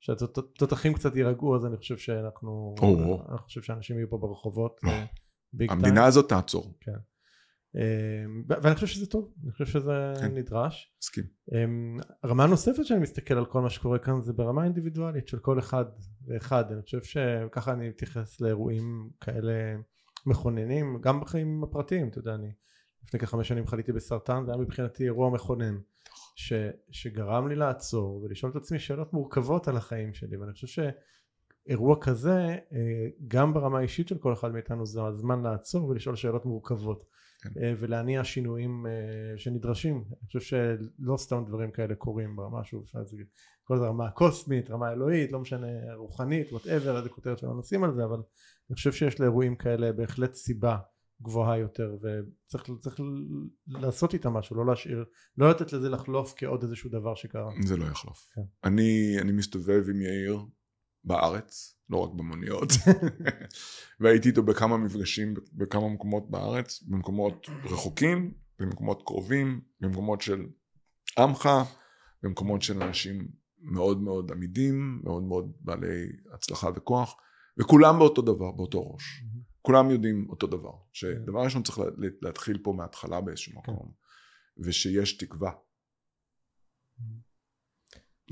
שהתותחים קצת יירגעו אז אני חושב שאנחנו, אני חושב שאנשים יהיו פה ברחובות. אה, המדינה הזאת תעצור. כן. אמ, ואני חושב שזה טוב, אני חושב שזה כן. נדרש. מסכים. אמ, הרמה הנוספת שאני מסתכל על כל מה שקורה כאן זה ברמה אינדיבידואלית של כל אחד ואחד, אני חושב שככה אני מתייחס לאירועים כאלה מכוננים, גם בחיים הפרטיים, אתה יודע, אני לפני כחמש שנים חליתי בסרטן, זה היה מבחינתי אירוע מכונן. ש, שגרם לי לעצור ולשאול את עצמי שאלות מורכבות על החיים שלי ואני חושב שאירוע כזה אה, גם ברמה האישית של כל אחד מאיתנו זה הזמן לעצור ולשאול שאלות מורכבות כן. אה, ולהניע שינויים אה, שנדרשים אני חושב שלא סתם דברים כאלה קורים ברמה שוב כל זה רמה קוסמית רמה אלוהית לא משנה רוחנית וואטאבר איזה כותרת שלא נשים על זה אבל אני חושב שיש לאירועים כאלה בהחלט סיבה גבוהה יותר וצריך לעשות איתה משהו לא להשאיר לא לתת לזה לחלוף כעוד איזשהו דבר שקרה זה לא יחלוף כן. אני, אני מסתובב עם יאיר בארץ לא רק במוניות (laughs) והייתי איתו בכמה מפגשים בכמה מקומות בארץ במקומות רחוקים במקומות קרובים במקומות של עמך במקומות של אנשים מאוד מאוד עמידים מאוד מאוד בעלי הצלחה וכוח וכולם באותו דבר באותו ראש mm-hmm. כולם יודעים אותו דבר, שדבר ראשון צריך להתחיל פה מההתחלה באיזשהו כן. מקום, ושיש תקווה.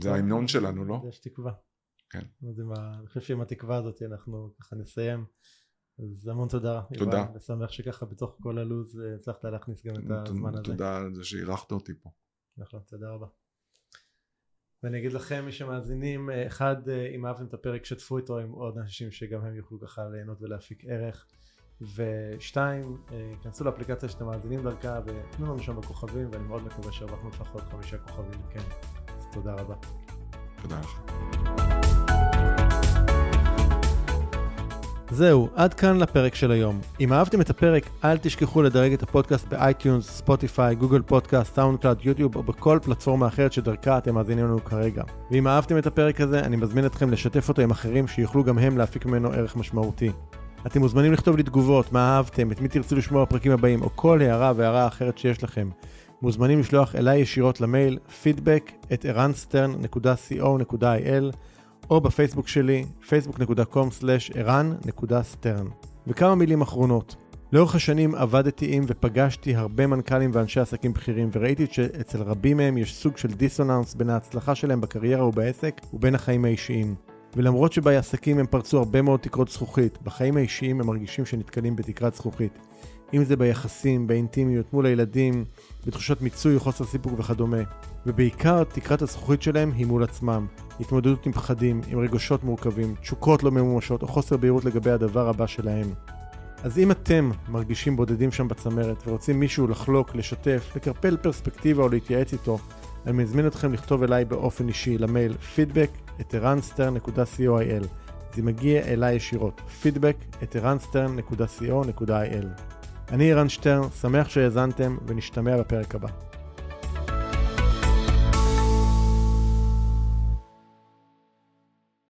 זה ההמנון שלנו, לא? יש תקווה. כן. אני חושב שעם התקווה הזאת אנחנו ככה נסיים. אז המון תודה. תודה. יובל, ושמח שככה בתוך כל הלו"ז אה, הצלחת להכניס גם את הזמן הזה. תודה על זה שאירחת אותי פה. נכון, תודה רבה. ואני אגיד לכם מי שמאזינים, אה, אחד אה, אם אהבתם את הפרק שתפו איתו עם עוד אנשים שגם הם יוכלו ככה ליהנות ולהפיק ערך ושתיים, אה, כנסו לאפליקציה שאתם מאזינים דרכה ותנו לנו שם בכוכבים ואני מאוד מקווה שהרווחנו לפחות חמישה כוכבים כן אז תודה רבה. תודה לך. זהו, עד כאן לפרק של היום. אם אהבתם את הפרק, אל תשכחו לדרג את הפודקאסט ב iTunes, Spotify, Google Podcast, SoundCloud, YouTube או בכל פלטפורמה אחרת שדרכה אתם מאזינים לנו כרגע. ואם אהבתם את הפרק הזה, אני מזמין אתכם לשתף אותו עם אחרים שיוכלו גם הם להפיק ממנו ערך משמעותי. אתם מוזמנים לכתוב לי תגובות, מה אהבתם, את מי תרצו לשמוע בפרקים הבאים, או כל הערה והערה אחרת שיש לכם. מוזמנים לשלוח אליי ישירות למייל feedback at ערנסטרן.co.il או בפייסבוק שלי, facebook.com/ערן.סטרן. וכמה מילים אחרונות. לאורך השנים עבדתי עם ופגשתי הרבה מנכ"לים ואנשי עסקים בכירים וראיתי שאצל רבים מהם יש סוג של דיסוננס בין ההצלחה שלהם בקריירה ובעסק ובין החיים האישיים. ולמרות שבעסקים הם פרצו הרבה מאוד תקרות זכוכית, בחיים האישיים הם מרגישים שנתקלים בתקרת זכוכית. אם זה ביחסים, באינטימיות, מול הילדים, בתחושות מיצוי חוסר סיפוק וכדומה. ובעיקר תקרת הזכוכית שלהם היא מול עצמם. התמודדות עם פחדים, עם רגשות מורכבים, תשוקות לא ממומשות או חוסר בהירות לגבי הדבר הבא שלהם. אז אם אתם מרגישים בודדים שם בצמרת ורוצים מישהו לחלוק, לשתף, לקרפל פרספקטיבה או להתייעץ איתו, אני מזמין אתכם לכתוב אליי באופן אישי למייל feedback את זה מגיע אליי ישירות feedback את אני ערן שטרן, שמח שהאזנתם ונשתמע בפרק הבא.